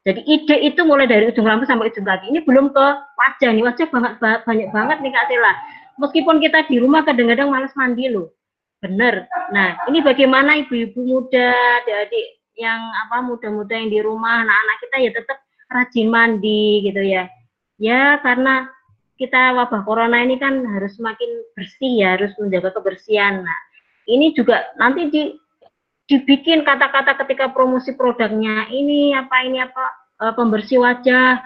Jadi ide itu mulai dari ujung rambut sampai ujung kaki. Ini belum ke wajah nih, wajah banget banyak banget nih Kak Sela. Meskipun kita di rumah kadang-kadang malas mandi loh. Bener. Nah, ini bagaimana ibu-ibu muda, adik-adik yang apa muda-muda yang di rumah anak-anak kita ya tetap rajin mandi gitu ya ya karena kita wabah corona ini kan harus semakin bersih ya harus menjaga kebersihan. Nah ini juga nanti di dibikin kata-kata ketika promosi produknya ini apa ini apa e, pembersih wajah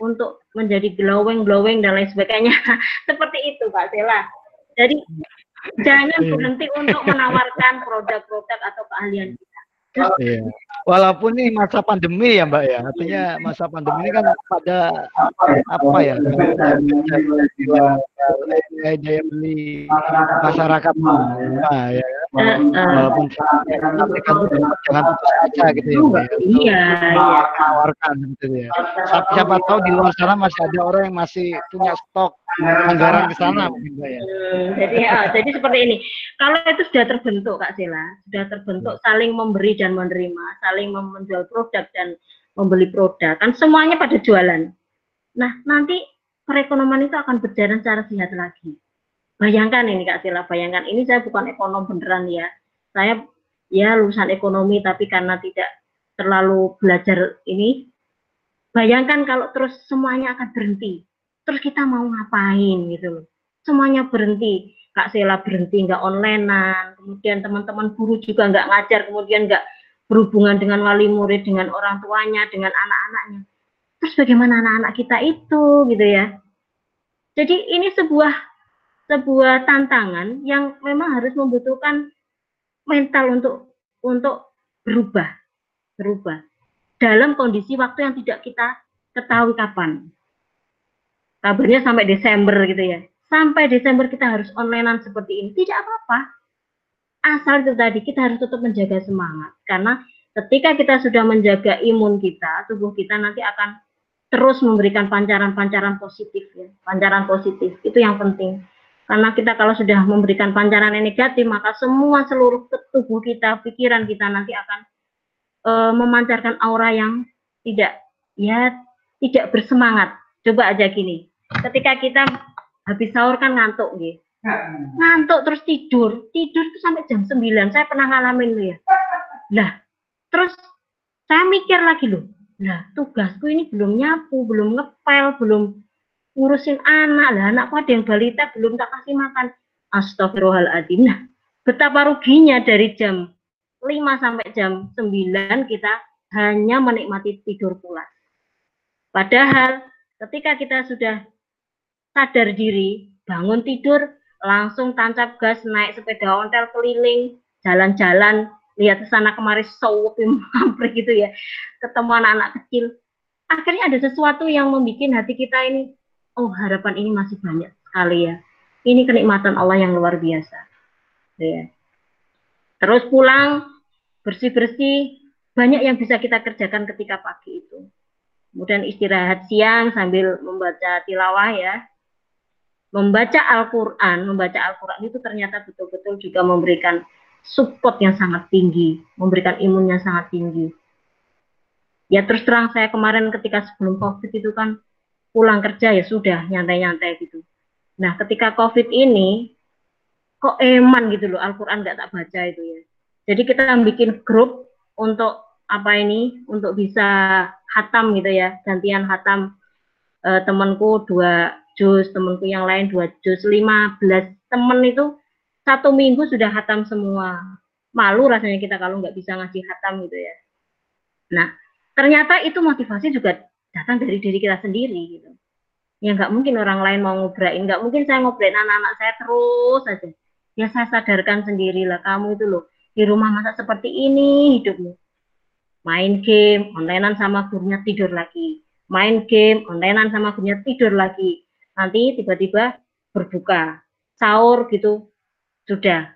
untuk menjadi glowing glowing dan lain sebagainya. Seperti itu Pak Sela. Jadi jangan iya. berhenti untuk menawarkan produk-produk atau keahlian Iya. Walaupun ini masa pandemi ya Mbak ya, artinya masa pandemi ini kan pada apa ya, daya beli masyarakat nah, ya walaupun kan jangan putus asa gitu ya, Mbak, ya. iya, iya. menawarkan gitu ya. Siapa tahu di luar sana masih ada orang yang masih punya stok anggaran ke sana ya. Hmm, jadi ya, jadi seperti ini. Kalau itu sudah terbentuk Kak Sila, sudah terbentuk hmm. saling memberi dan menerima, saling menjual produk dan membeli produk, kan semuanya pada jualan. Nah, nanti perekonomian itu akan berjalan secara sehat lagi. Bayangkan ini Kak Sila, bayangkan ini saya bukan ekonom beneran ya. Saya ya lulusan ekonomi tapi karena tidak terlalu belajar ini, bayangkan kalau terus semuanya akan berhenti terus kita mau ngapain gitu loh. Semuanya berhenti. Kak Sela berhenti nggak onlinean kemudian teman-teman guru juga nggak ngajar kemudian nggak berhubungan dengan wali murid dengan orang tuanya dengan anak-anaknya. Terus bagaimana anak-anak kita itu gitu ya. Jadi ini sebuah sebuah tantangan yang memang harus membutuhkan mental untuk untuk berubah berubah. Dalam kondisi waktu yang tidak kita ketahui kapan kabarnya sampai Desember gitu ya. Sampai Desember kita harus onlinean seperti ini. Tidak apa-apa. Asal itu tadi kita harus tetap menjaga semangat. Karena ketika kita sudah menjaga imun kita, tubuh kita nanti akan terus memberikan pancaran-pancaran positif ya. Pancaran positif itu yang penting. Karena kita kalau sudah memberikan pancaran yang negatif, maka semua seluruh tubuh kita, pikiran kita nanti akan e, memancarkan aura yang tidak ya tidak bersemangat. Coba aja gini, ketika kita habis sahur kan ngantuk gitu. Ngantuk terus tidur. Tidur tuh sampai jam 9. Saya pernah ngalamin loh ya. Lah, terus saya mikir lagi loh. Lah, tugasku ini belum nyapu, belum ngepel, belum ngurusin anak. Lah, anakku ada yang balita belum tak kasih makan. Astagfirullahaladzim. Nah, betapa ruginya dari jam 5 sampai jam 9 kita hanya menikmati tidur pulas. Padahal ketika kita sudah sadar diri, bangun tidur, langsung tancap gas, naik sepeda ontel keliling, jalan-jalan, lihat ke sana kemari sewup mampir gitu ya, ketemu anak-anak kecil. Akhirnya ada sesuatu yang membuat hati kita ini, oh harapan ini masih banyak sekali ya. Ini kenikmatan Allah yang luar biasa. Ya. Terus pulang, bersih-bersih, banyak yang bisa kita kerjakan ketika pagi itu. Kemudian istirahat siang sambil membaca tilawah ya. Membaca Al-Quran, membaca Al-Quran itu ternyata betul-betul juga memberikan support yang sangat tinggi, memberikan imun yang sangat tinggi. Ya terus terang saya kemarin ketika sebelum COVID itu kan pulang kerja ya sudah nyantai-nyantai gitu. Nah ketika COVID ini kok eman gitu loh Al-Quran nggak tak baca itu ya. Jadi kita bikin grup untuk apa ini untuk bisa hatam gitu ya gantian hatam. E, temanku dua juz temanku yang lain dua lima belas temen itu satu minggu sudah hatam semua. Malu rasanya kita kalau nggak bisa ngasih hatam gitu ya. Nah ternyata itu motivasi juga datang dari diri kita sendiri gitu. Ya nggak mungkin orang lain mau ngobrain nggak mungkin saya ngobrain anak-anak saya terus saja ya saya sadarkan sendirilah kamu itu loh di rumah masa seperti ini hidupmu. Main game, onlinean sama gurunya tidur lagi. Main game, onlinean sama gurunya tidur lagi. Nanti tiba-tiba berbuka, sahur gitu, sudah.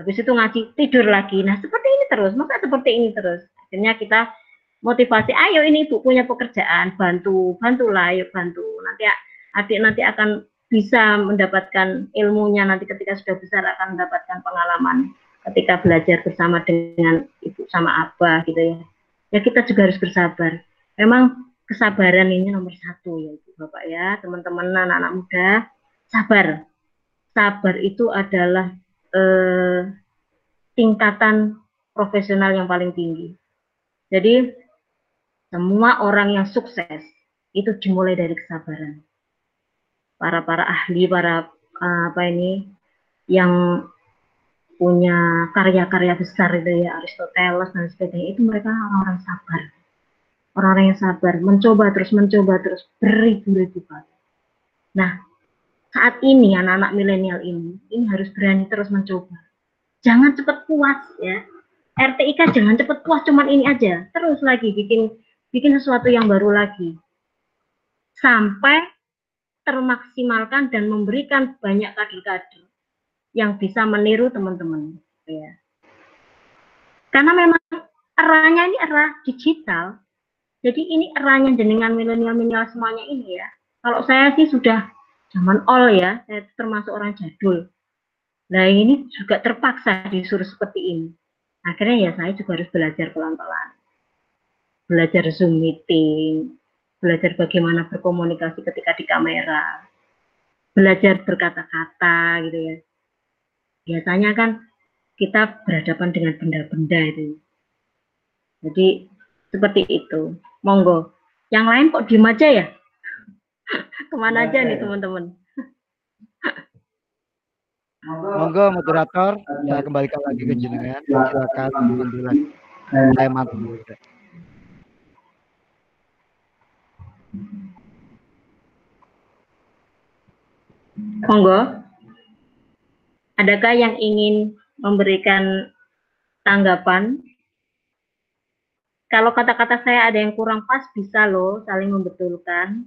Habis itu ngaji, tidur lagi. Nah, seperti ini terus, masa seperti ini terus. Akhirnya kita motivasi, ayo ini ibu punya pekerjaan, bantu, bantulah, ayo bantu. Nanti adik nanti akan bisa mendapatkan ilmunya nanti ketika sudah besar akan mendapatkan pengalaman ketika belajar bersama dengan ibu sama abah gitu ya ya kita juga harus bersabar. Memang kesabaran ini nomor satu ya ibu bapak ya. Teman-teman anak-anak muda sabar. Sabar itu adalah eh, tingkatan profesional yang paling tinggi. Jadi semua orang yang sukses itu dimulai dari kesabaran. Para para ahli para uh, apa ini yang punya karya-karya besar itu ya Aristoteles dan sebagainya itu mereka orang-orang sabar. Orang-orang yang sabar mencoba terus mencoba terus beribu-ribu kali. Nah saat ini anak-anak milenial ini ini harus berani terus mencoba. Jangan cepat puas ya. RTIK jangan cepat puas cuman ini aja. Terus lagi bikin bikin sesuatu yang baru lagi. Sampai termaksimalkan dan memberikan banyak kader-kader yang bisa meniru teman-teman ya. Karena memang eranya ini era digital. Jadi ini eranya jenengan milenial-milenial semuanya ini ya. Kalau saya sih sudah zaman all ya, saya termasuk orang jadul. Nah ini juga terpaksa disuruh seperti ini. Akhirnya ya saya juga harus belajar pelan-pelan. Belajar Zoom meeting, belajar bagaimana berkomunikasi ketika di kamera, belajar berkata-kata gitu ya biasanya kan kita berhadapan dengan benda-benda itu. Jadi seperti itu. Monggo. Yang lain kok diem aja ya? Ke mana aja nih teman-teman? Monggo moderator, saya kembalikan lagi ke jenengan. Silakan ambil lagi. Saya mati. Monggo. Adakah yang ingin memberikan tanggapan? Kalau kata-kata saya ada yang kurang pas, bisa loh saling membetulkan.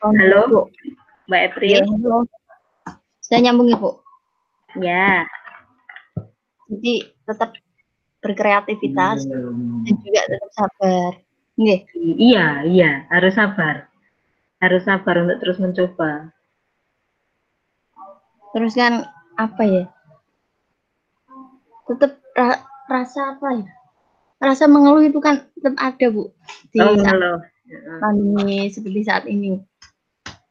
Halo, Mbak April. Ya, halo. Saya nyambung Ibu. Ya. Jadi tetap berkreativitas dan juga tetap sabar. Iya, iya, harus sabar harus sabar untuk terus mencoba. Terus kan apa ya? Tetap ra rasa apa ya? Rasa mengeluh itu kan tetap ada bu di oh, saat pandemi seperti saat ini.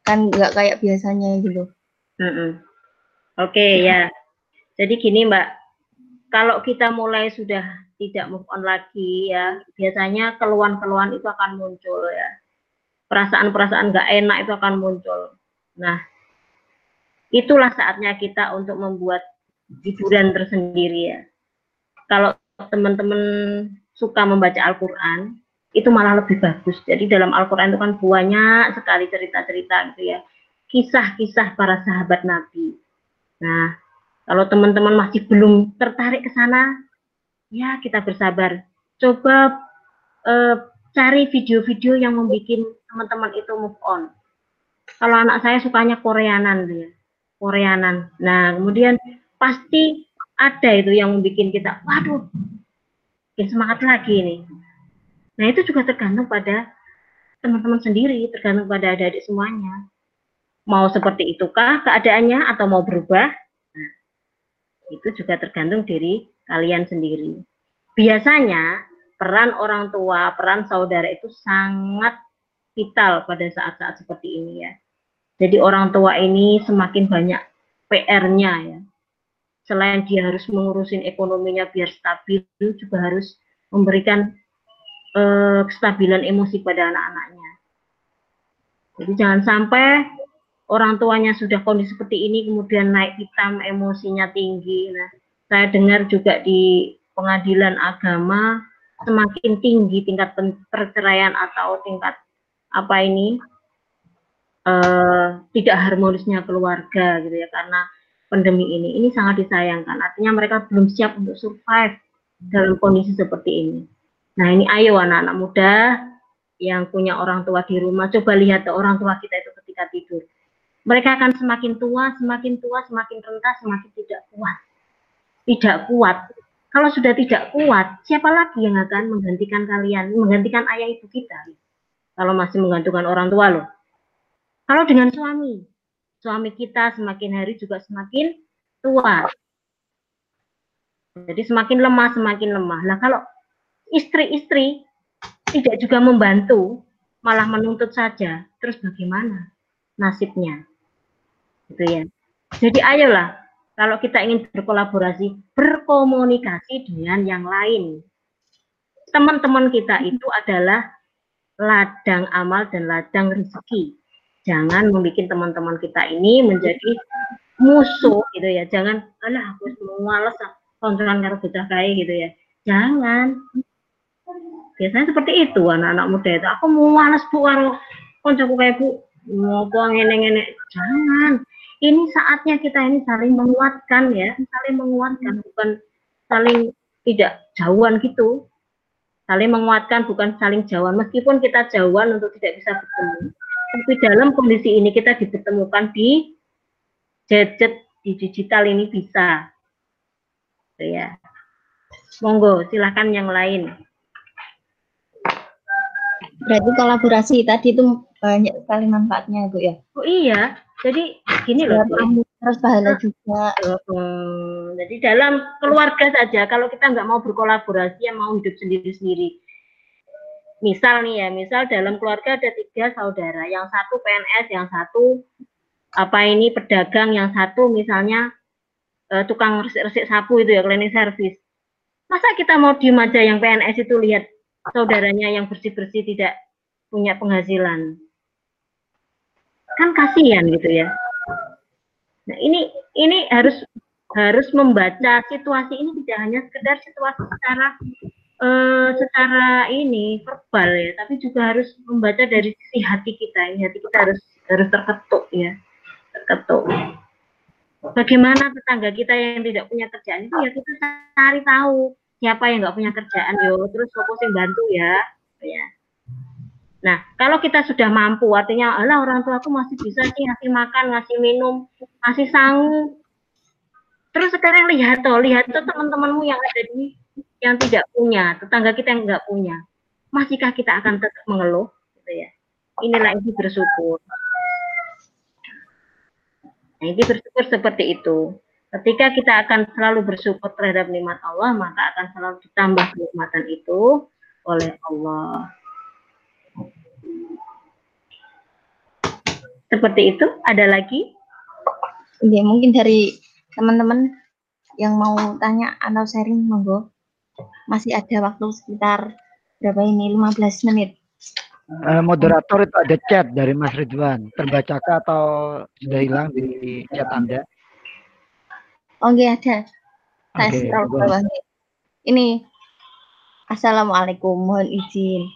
Kan nggak kayak biasanya gitu. Mm -mm. Oke okay, ya. Jadi gini mbak, kalau kita mulai sudah tidak move on lagi ya, biasanya keluhan-keluhan itu akan muncul ya perasaan-perasaan gak enak itu akan muncul. Nah, itulah saatnya kita untuk membuat hiburan tersendiri ya. Kalau teman-teman suka membaca Al-Quran, itu malah lebih bagus. Jadi dalam Al-Quran itu kan banyak sekali cerita-cerita gitu ya. Kisah-kisah para sahabat Nabi. Nah, kalau teman-teman masih belum tertarik ke sana, ya kita bersabar. Coba uh, cari video-video yang membuat teman-teman itu move on. Kalau anak saya sukanya Koreanan dia, Koreanan. Nah, kemudian pasti ada itu yang membuat kita, waduh, bikin semangat lagi nih Nah, itu juga tergantung pada teman-teman sendiri, tergantung pada adik-adik semuanya. Mau seperti itukah keadaannya atau mau berubah? Nah, itu juga tergantung diri kalian sendiri. Biasanya peran orang tua, peran saudara itu sangat vital pada saat-saat seperti ini ya. Jadi orang tua ini semakin banyak PR-nya ya. Selain dia harus mengurusin ekonominya biar stabil, juga harus memberikan uh, kestabilan emosi pada anak-anaknya. Jadi jangan sampai orang tuanya sudah kondisi seperti ini kemudian naik hitam emosinya tinggi. Nah, saya dengar juga di pengadilan agama semakin tinggi tingkat perceraian atau tingkat apa ini uh, tidak harmonisnya keluarga gitu ya karena pandemi ini ini sangat disayangkan artinya mereka belum siap untuk survive dalam kondisi seperti ini Nah ini ayo anak-anak muda yang punya orang tua di rumah, coba lihat orang tua kita itu ketika tidur. Mereka akan semakin tua, semakin tua, semakin rentas, semakin tidak kuat. Tidak kuat. Kalau sudah tidak kuat, siapa lagi yang akan menggantikan kalian, menggantikan ayah ibu kita? Kalau masih menggantungkan orang tua loh. Kalau dengan suami, suami kita semakin hari juga semakin tua. Jadi semakin lemah, semakin lemah. Nah kalau istri-istri tidak juga membantu, malah menuntut saja, terus bagaimana nasibnya? Gitu ya. Jadi ayolah, kalau kita ingin berkolaborasi, berkomunikasi dengan yang lain. Teman-teman kita itu adalah ladang amal dan ladang rezeki. Jangan membuat teman-teman kita ini menjadi musuh gitu ya. Jangan, alah aku males kontrolan karo bocah kayak gitu ya. Jangan biasanya seperti itu anak-anak muda itu aku mau malas bu karo kayak bu ngomong ngene-ngene jangan ini saatnya kita ini saling menguatkan ya saling menguatkan bukan saling tidak jauhan gitu. Saling menguatkan bukan saling jauhan. Meskipun kita jauhan untuk tidak bisa bertemu tapi dalam kondisi ini kita dipertemukan di gadget di digital ini bisa. Ya. Monggo silahkan yang lain. Berarti kolaborasi tadi itu banyak sekali manfaatnya, Bu ya. Oh iya, jadi gini loh. Kamu terus pahala juga. Hmm, jadi dalam keluarga saja, kalau kita nggak mau berkolaborasi, yang mau hidup sendiri-sendiri. Misal nih ya, misal dalam keluarga ada tiga saudara, yang satu PNS, yang satu apa ini pedagang, yang satu misalnya uh, tukang resik-resik sapu itu ya, cleaning service. Masa kita mau diem aja yang PNS itu lihat saudaranya yang bersih-bersih tidak punya penghasilan. Kan kasihan gitu ya. Nah, ini ini harus harus membaca situasi ini tidak hanya sekedar situasi secara uh, secara ini verbal ya, tapi juga harus membaca dari sisi hati kita. Ini hati kita harus harus terketuk ya, terketuk. Bagaimana tetangga kita yang tidak punya kerjaan itu ya kita cari tahu siapa yang nggak punya kerjaan yo terus fokusin bantu ya ya nah kalau kita sudah mampu artinya Allah orang tua aku masih bisa sih ngasih makan ngasih minum ngasih sangu. Terus sekarang lihat tuh lihat tuh teman-temanmu yang ada di yang tidak punya tetangga kita yang nggak punya. Masihkah kita akan tetap mengeluh? Gitu ya. Inilah ini bersyukur. Nah ini bersyukur seperti itu. Ketika kita akan selalu bersyukur terhadap nikmat Allah, maka akan selalu ditambah kenikmatan itu oleh Allah. Seperti itu, ada lagi? Ya, mungkin dari teman-teman yang mau tanya atau sharing, monggo. Masih ada waktu sekitar berapa ini? 15 menit. Uh, moderator itu ada chat dari Mas Ridwan. Terbacakah atau sudah hilang di chat Anda? Oke ada. Tes okay, Ini Assalamualaikum, mohon izin.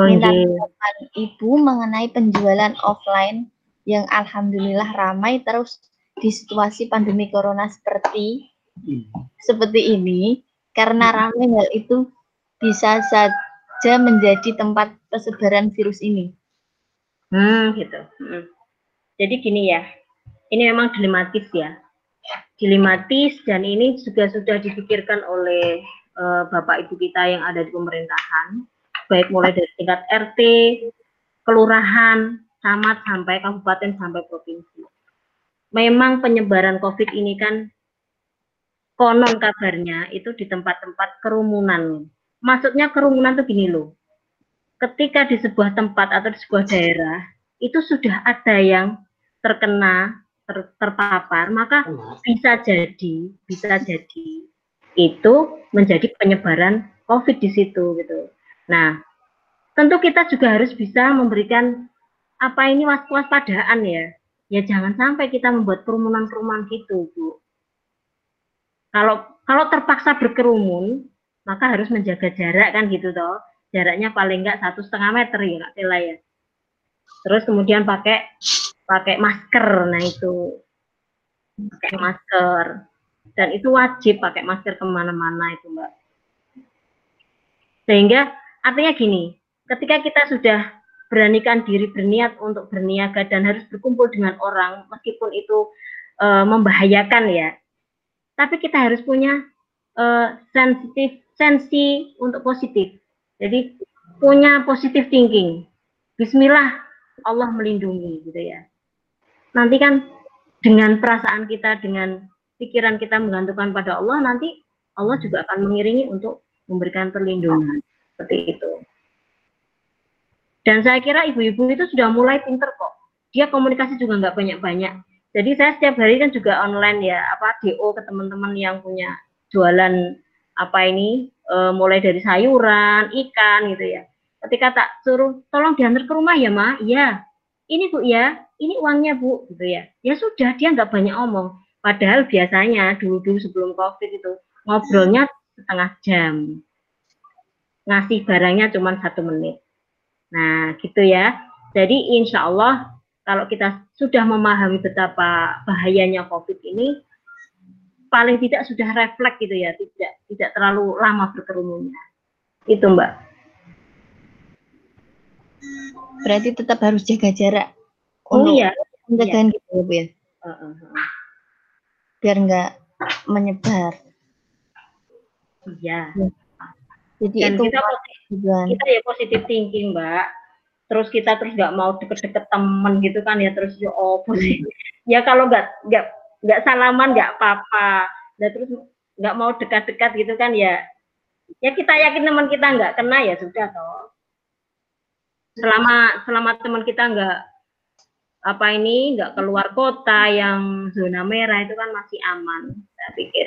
Minta tanggapan Ibu mengenai penjualan offline yang alhamdulillah ramai terus di situasi pandemi corona seperti hmm. seperti ini karena ramai hal itu bisa saja menjadi tempat persebaran virus ini. Hmm, gitu. Hmm. Jadi gini ya, ini memang dilematis ya. Dilematis dan ini juga sudah dipikirkan oleh uh, Bapak Ibu kita yang ada di pemerintahan baik mulai dari tingkat RT, kelurahan, camat sampai kabupaten sampai provinsi. Memang penyebaran COVID ini kan konon kabarnya itu di tempat-tempat kerumunan. Maksudnya kerumunan tuh gini loh. Ketika di sebuah tempat atau di sebuah daerah itu sudah ada yang terkena ter, terpapar, maka bisa jadi bisa jadi itu menjadi penyebaran COVID di situ gitu. Nah, tentu kita juga harus bisa memberikan apa ini was waspadaan ya. Ya jangan sampai kita membuat kerumunan-kerumunan gitu, Bu. Kalau kalau terpaksa berkerumun, maka harus menjaga jarak kan gitu toh. Jaraknya paling enggak satu setengah meter ya Kak ya. Terus kemudian pakai pakai masker, nah itu pakai masker dan itu wajib pakai masker ke mana-mana itu mbak. Sehingga Artinya gini, ketika kita sudah beranikan diri berniat untuk berniaga dan harus berkumpul dengan orang meskipun itu e, membahayakan ya. Tapi kita harus punya e, sensitif sensi untuk positif. Jadi punya positif thinking. Bismillah Allah melindungi gitu ya. Nanti kan dengan perasaan kita dengan pikiran kita menggantungkan pada Allah nanti Allah juga akan mengiringi untuk memberikan perlindungan seperti itu. Dan saya kira ibu-ibu itu sudah mulai pinter kok. Dia komunikasi juga nggak banyak-banyak. Jadi saya setiap hari kan juga online ya, apa DO ke teman-teman yang punya jualan apa ini, e, mulai dari sayuran, ikan gitu ya. Ketika tak suruh tolong diantar ke rumah ya ma, iya. Ini bu ya, ini uangnya bu, gitu ya. Ya sudah dia nggak banyak omong. Padahal biasanya dulu-dulu sebelum covid itu ngobrolnya setengah jam ngasih barangnya cuma satu menit. Nah, gitu ya. Jadi insya Allah kalau kita sudah memahami betapa bahayanya COVID ini, paling tidak sudah refleks gitu ya, tidak tidak terlalu lama berkerumunnya. Itu Mbak. Berarti tetap harus jaga jarak. Oh iya. Pencegahan iya. gitu ya, Bu ya. Uh, uh, uh. Biar nggak menyebar. Iya. Ya. Jadi Dan itu kita, kita ya positif thinking, Mbak. Terus kita terus nggak mau deket-deket temen gitu kan ya terus ya oh positif. ya kalau nggak nggak nggak salaman nggak apa-apa. Dan terus nggak mau dekat-dekat gitu kan ya ya kita yakin teman kita nggak kena ya sudah toh. Selama selama teman kita nggak apa ini nggak keluar kota yang zona merah itu kan masih aman saya pikir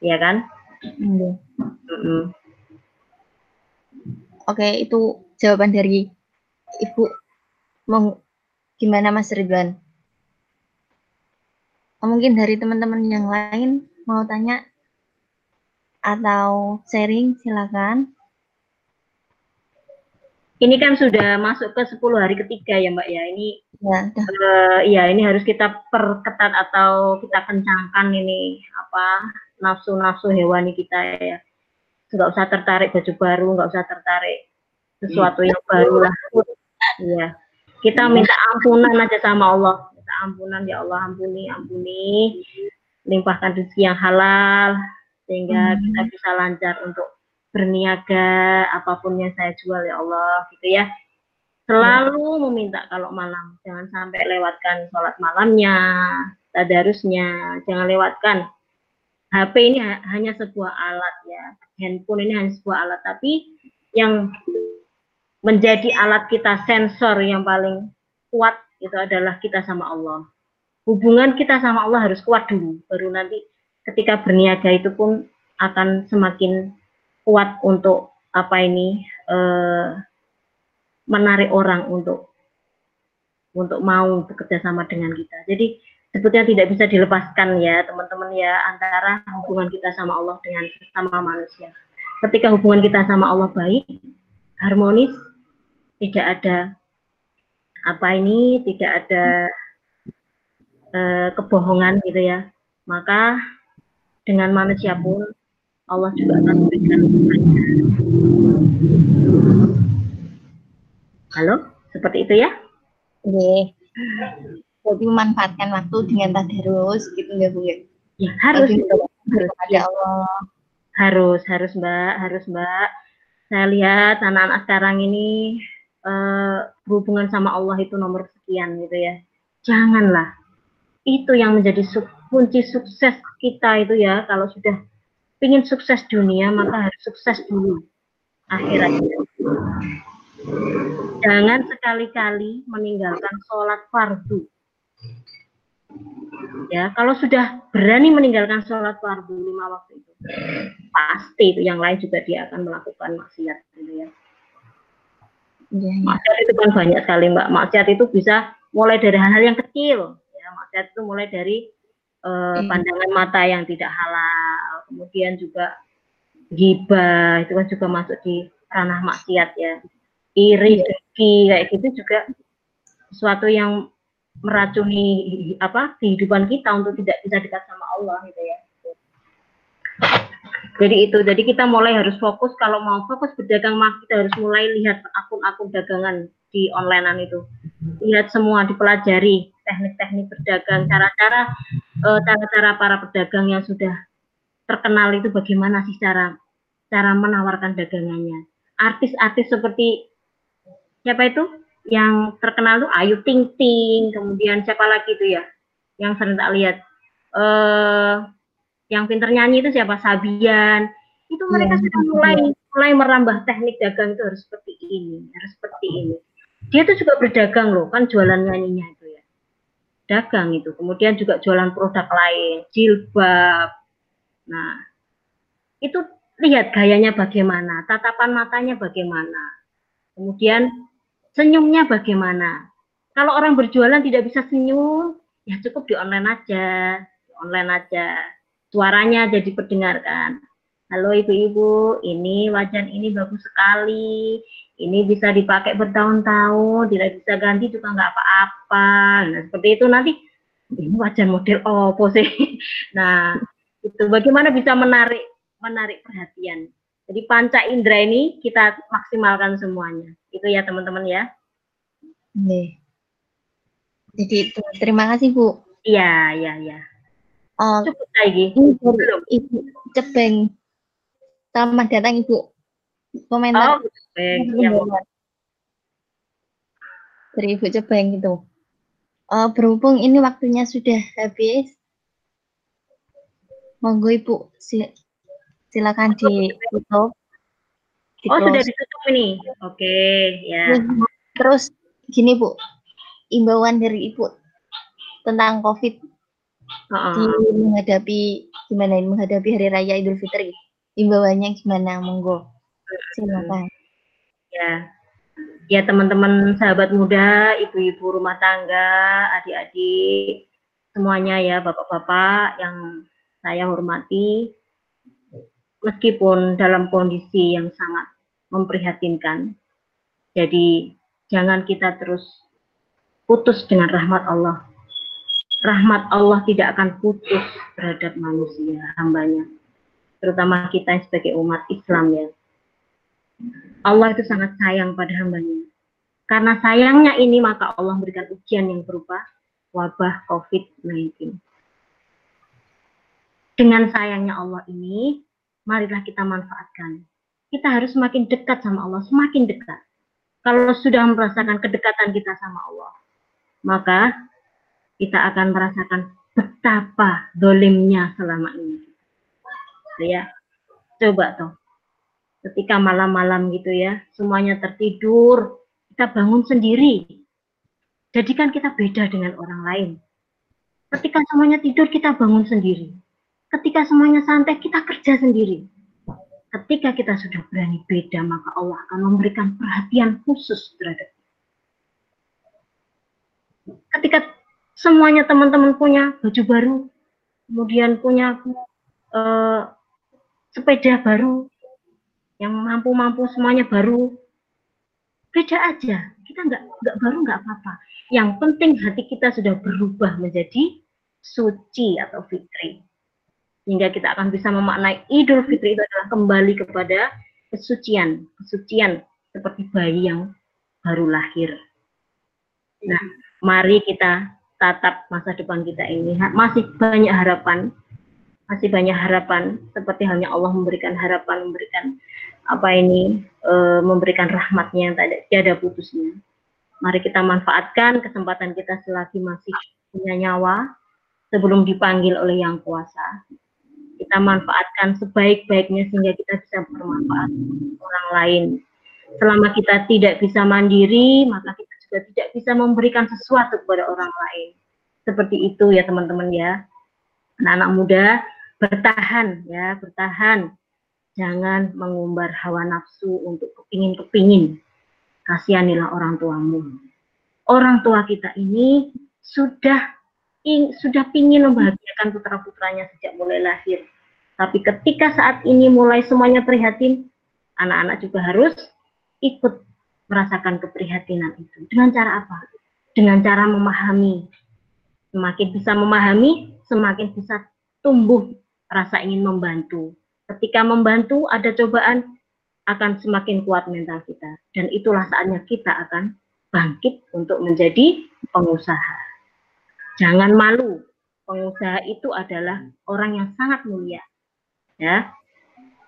ya kan mm -hmm. Oke, itu jawaban dari Ibu. Mau gimana Mas Ridwan? Oh, mungkin dari teman-teman yang lain mau tanya atau sharing, silakan. Ini kan sudah masuk ke 10 hari ketiga ya Mbak ya. Ini ya, uh, ya ini harus kita perketat atau kita kencangkan ini apa nafsu-nafsu hewani kita ya nggak usah tertarik baju baru, nggak usah tertarik sesuatu yang baru lah. Iya. Kita minta ampunan aja sama Allah. Minta ampunan ya Allah ampuni, ampuni. Limpahkan rezeki yang halal sehingga hmm. kita bisa lancar untuk berniaga apa pun yang saya jual ya Allah gitu ya. Selalu meminta kalau malam jangan sampai lewatkan sholat malamnya, tadarusnya, jangan lewatkan HP ini hanya sebuah alat ya, handphone ini hanya sebuah alat, tapi yang menjadi alat kita sensor yang paling kuat itu adalah kita sama Allah. Hubungan kita sama Allah harus kuat dulu, baru nanti ketika berniaga itu pun akan semakin kuat untuk apa ini eh, menarik orang untuk untuk mau bekerja sama dengan kita. Jadi sebetulnya tidak bisa dilepaskan ya teman-teman ya antara hubungan kita sama Allah dengan sesama manusia. Ketika hubungan kita sama Allah baik, harmonis, tidak ada apa ini, tidak ada uh, kebohongan gitu ya. Maka dengan manusia pun Allah juga akan memberikan Halo, seperti itu ya? Iya. Jadi memanfaatkan waktu dengan tadarus gitu ya Bu ya? Ya harus gitu. Harus ada Allah. Harus, harus Mbak, harus Mbak. Saya lihat anak-anak sekarang ini uh, berhubungan sama Allah itu nomor sekian gitu ya. Janganlah. Itu yang menjadi kunci sukses kita itu ya. Kalau sudah ingin sukses dunia, maka harus sukses dulu akhiratnya. Jangan sekali-kali meninggalkan sholat fardu. Ya, kalau sudah berani meninggalkan sholat fardu lima waktu itu, pasti itu yang lain juga dia akan melakukan maksiat, gitu ya. Ya, ya. Maksiat itu kan banyak sekali mbak. Maksiat itu bisa mulai dari hal-hal yang kecil. Ya, maksiat itu mulai dari uh, pandangan mata yang tidak halal, kemudian juga gibah itu kan juga masuk di ranah maksiat ya iri, yeah. dengki kayak gitu juga sesuatu yang meracuni apa kehidupan kita untuk tidak bisa dekat sama Allah gitu ya. Jadi itu, jadi kita mulai harus fokus kalau mau fokus berdagang maka kita harus mulai lihat akun-akun dagangan di onlinean itu. Lihat semua dipelajari teknik-teknik berdagang, cara-cara uh, cara-cara para pedagang yang sudah terkenal itu bagaimana sih cara cara menawarkan dagangannya. Artis-artis seperti siapa itu yang terkenal tuh Ayu Ting Ting kemudian siapa lagi itu ya yang sering tak lihat? Eh yang pinter nyanyi itu siapa? Sabian. Itu mereka sudah mulai mulai merambah teknik dagang itu harus seperti ini harus seperti ini. Dia tuh juga berdagang loh kan jualan nyanyinya itu ya. Dagang itu kemudian juga jualan produk lain jilbab. Nah itu lihat gayanya bagaimana tatapan matanya bagaimana. Kemudian Senyumnya bagaimana? Kalau orang berjualan tidak bisa senyum, ya cukup di online aja, di online aja. Suaranya jadi perdengarkan. Halo ibu-ibu, ini wajan ini bagus sekali. Ini bisa dipakai bertahun-tahun, tidak bisa ganti juga nggak apa-apa. Nah seperti itu nanti ini wajan model apa sih? Nah itu bagaimana bisa menarik menarik perhatian. Jadi panca indera ini kita maksimalkan semuanya. Itu ya teman-teman ya. Oke. Jadi itu terima kasih Bu. Iya, iya, iya. Uh, Cukup lagi. Belum. Ibu Cebeng. Selamat datang Ibu. Komentar. Oh, baik. Ya, Dari Ibu Cebeng itu. Uh, berhubung ini waktunya sudah habis. Monggo Ibu silakan ditutup. Oh, sudah ditutup ini. Oke, okay, ya. Terus gini Bu, imbauan dari Ibu tentang COVID uh -uh. di menghadapi gimana ini menghadapi Hari Raya Idul Fitri. Imbauannya gimana? Monggo. Silakan. Ya. Ya teman-teman sahabat muda, ibu-ibu rumah tangga, adik-adik, semuanya ya bapak-bapak yang saya hormati, meskipun dalam kondisi yang sangat memprihatinkan. Jadi jangan kita terus putus dengan rahmat Allah. Rahmat Allah tidak akan putus terhadap manusia, hambanya. Terutama kita sebagai umat Islam ya. Allah itu sangat sayang pada hambanya. Karena sayangnya ini maka Allah memberikan ujian yang berupa wabah COVID-19. Dengan sayangnya Allah ini, marilah kita manfaatkan. Kita harus semakin dekat sama Allah, semakin dekat kalau sudah merasakan kedekatan kita sama Allah, maka kita akan merasakan betapa dolimnya selama ini. Ya, coba tuh. Ketika malam-malam gitu ya, semuanya tertidur, kita bangun sendiri. Jadi kan kita beda dengan orang lain. Ketika semuanya tidur, kita bangun sendiri. Ketika semuanya santai, kita kerja sendiri ketika kita sudah berani beda, maka Allah akan memberikan perhatian khusus terhadap. Ketika semuanya teman-teman punya baju baru, kemudian punya uh, sepeda baru, yang mampu-mampu semuanya baru, beda aja. Kita nggak nggak baru nggak apa-apa. Yang penting hati kita sudah berubah menjadi suci atau fitri. Sehingga kita akan bisa memaknai Idul Fitri itu adalah kembali kepada kesucian, kesucian seperti bayi yang baru lahir. Nah, mari kita tatap masa depan kita ini. Masih banyak harapan, masih banyak harapan seperti halnya Allah memberikan harapan, memberikan apa ini, e, memberikan rahmatnya yang tidak ada putusnya. Mari kita manfaatkan kesempatan kita selagi masih punya nyawa sebelum dipanggil oleh Yang Kuasa. Kita manfaatkan sebaik-baiknya sehingga kita bisa bermanfaat orang lain. Selama kita tidak bisa mandiri, maka kita juga tidak bisa memberikan sesuatu kepada orang lain. Seperti itu ya teman-teman ya. Anak-anak muda bertahan ya, bertahan. Jangan mengumbar hawa nafsu untuk kepingin-kepingin. Kasihanilah orang tuamu. Orang tua kita ini sudah ing, sudah ingin membahagiakan putra-putranya sejak mulai lahir. Tapi ketika saat ini mulai semuanya prihatin, anak-anak juga harus ikut merasakan keprihatinan itu. Dengan cara apa? Dengan cara memahami. Semakin bisa memahami, semakin bisa tumbuh rasa ingin membantu. Ketika membantu ada cobaan, akan semakin kuat mental kita. Dan itulah saatnya kita akan bangkit untuk menjadi pengusaha. Jangan malu. Pengusaha itu adalah orang yang sangat mulia. Ya.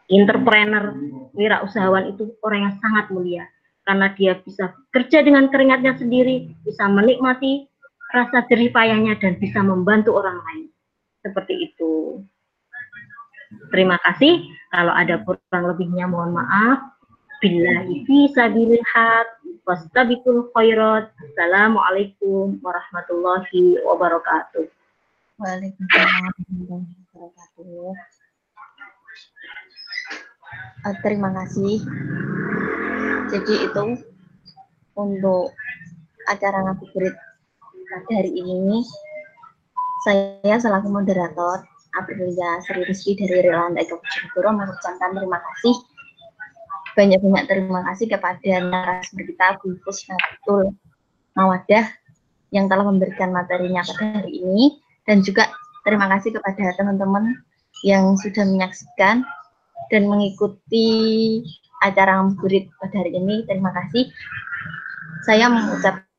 Entrepreneur, wirausahawan itu orang yang sangat mulia karena dia bisa kerja dengan keringatnya sendiri, bisa menikmati rasa jerih payahnya dan bisa membantu orang lain. Seperti itu. Terima kasih. Kalau ada kurang lebihnya mohon maaf. Billahi fi sabilil haq khairat. Assalamualaikum warahmatullahi wabarakatuh. Waalaikumsalam warahmatullahi wabarakatuh. Uh, terima kasih. Jadi itu untuk acara ngabuburit pada hari ini saya selaku moderator Aprilia Sri Rizky dari Relanda Eka Bojonegoro mengucapkan terima kasih banyak-banyak terima kasih kepada narasumber kita Bu Fusnatul Mawadah yang telah memberikan materinya pada hari ini dan juga terima kasih kepada teman-teman yang sudah menyaksikan dan mengikuti acara ngabuburit pada hari ini. Terima kasih. Saya mengucapkan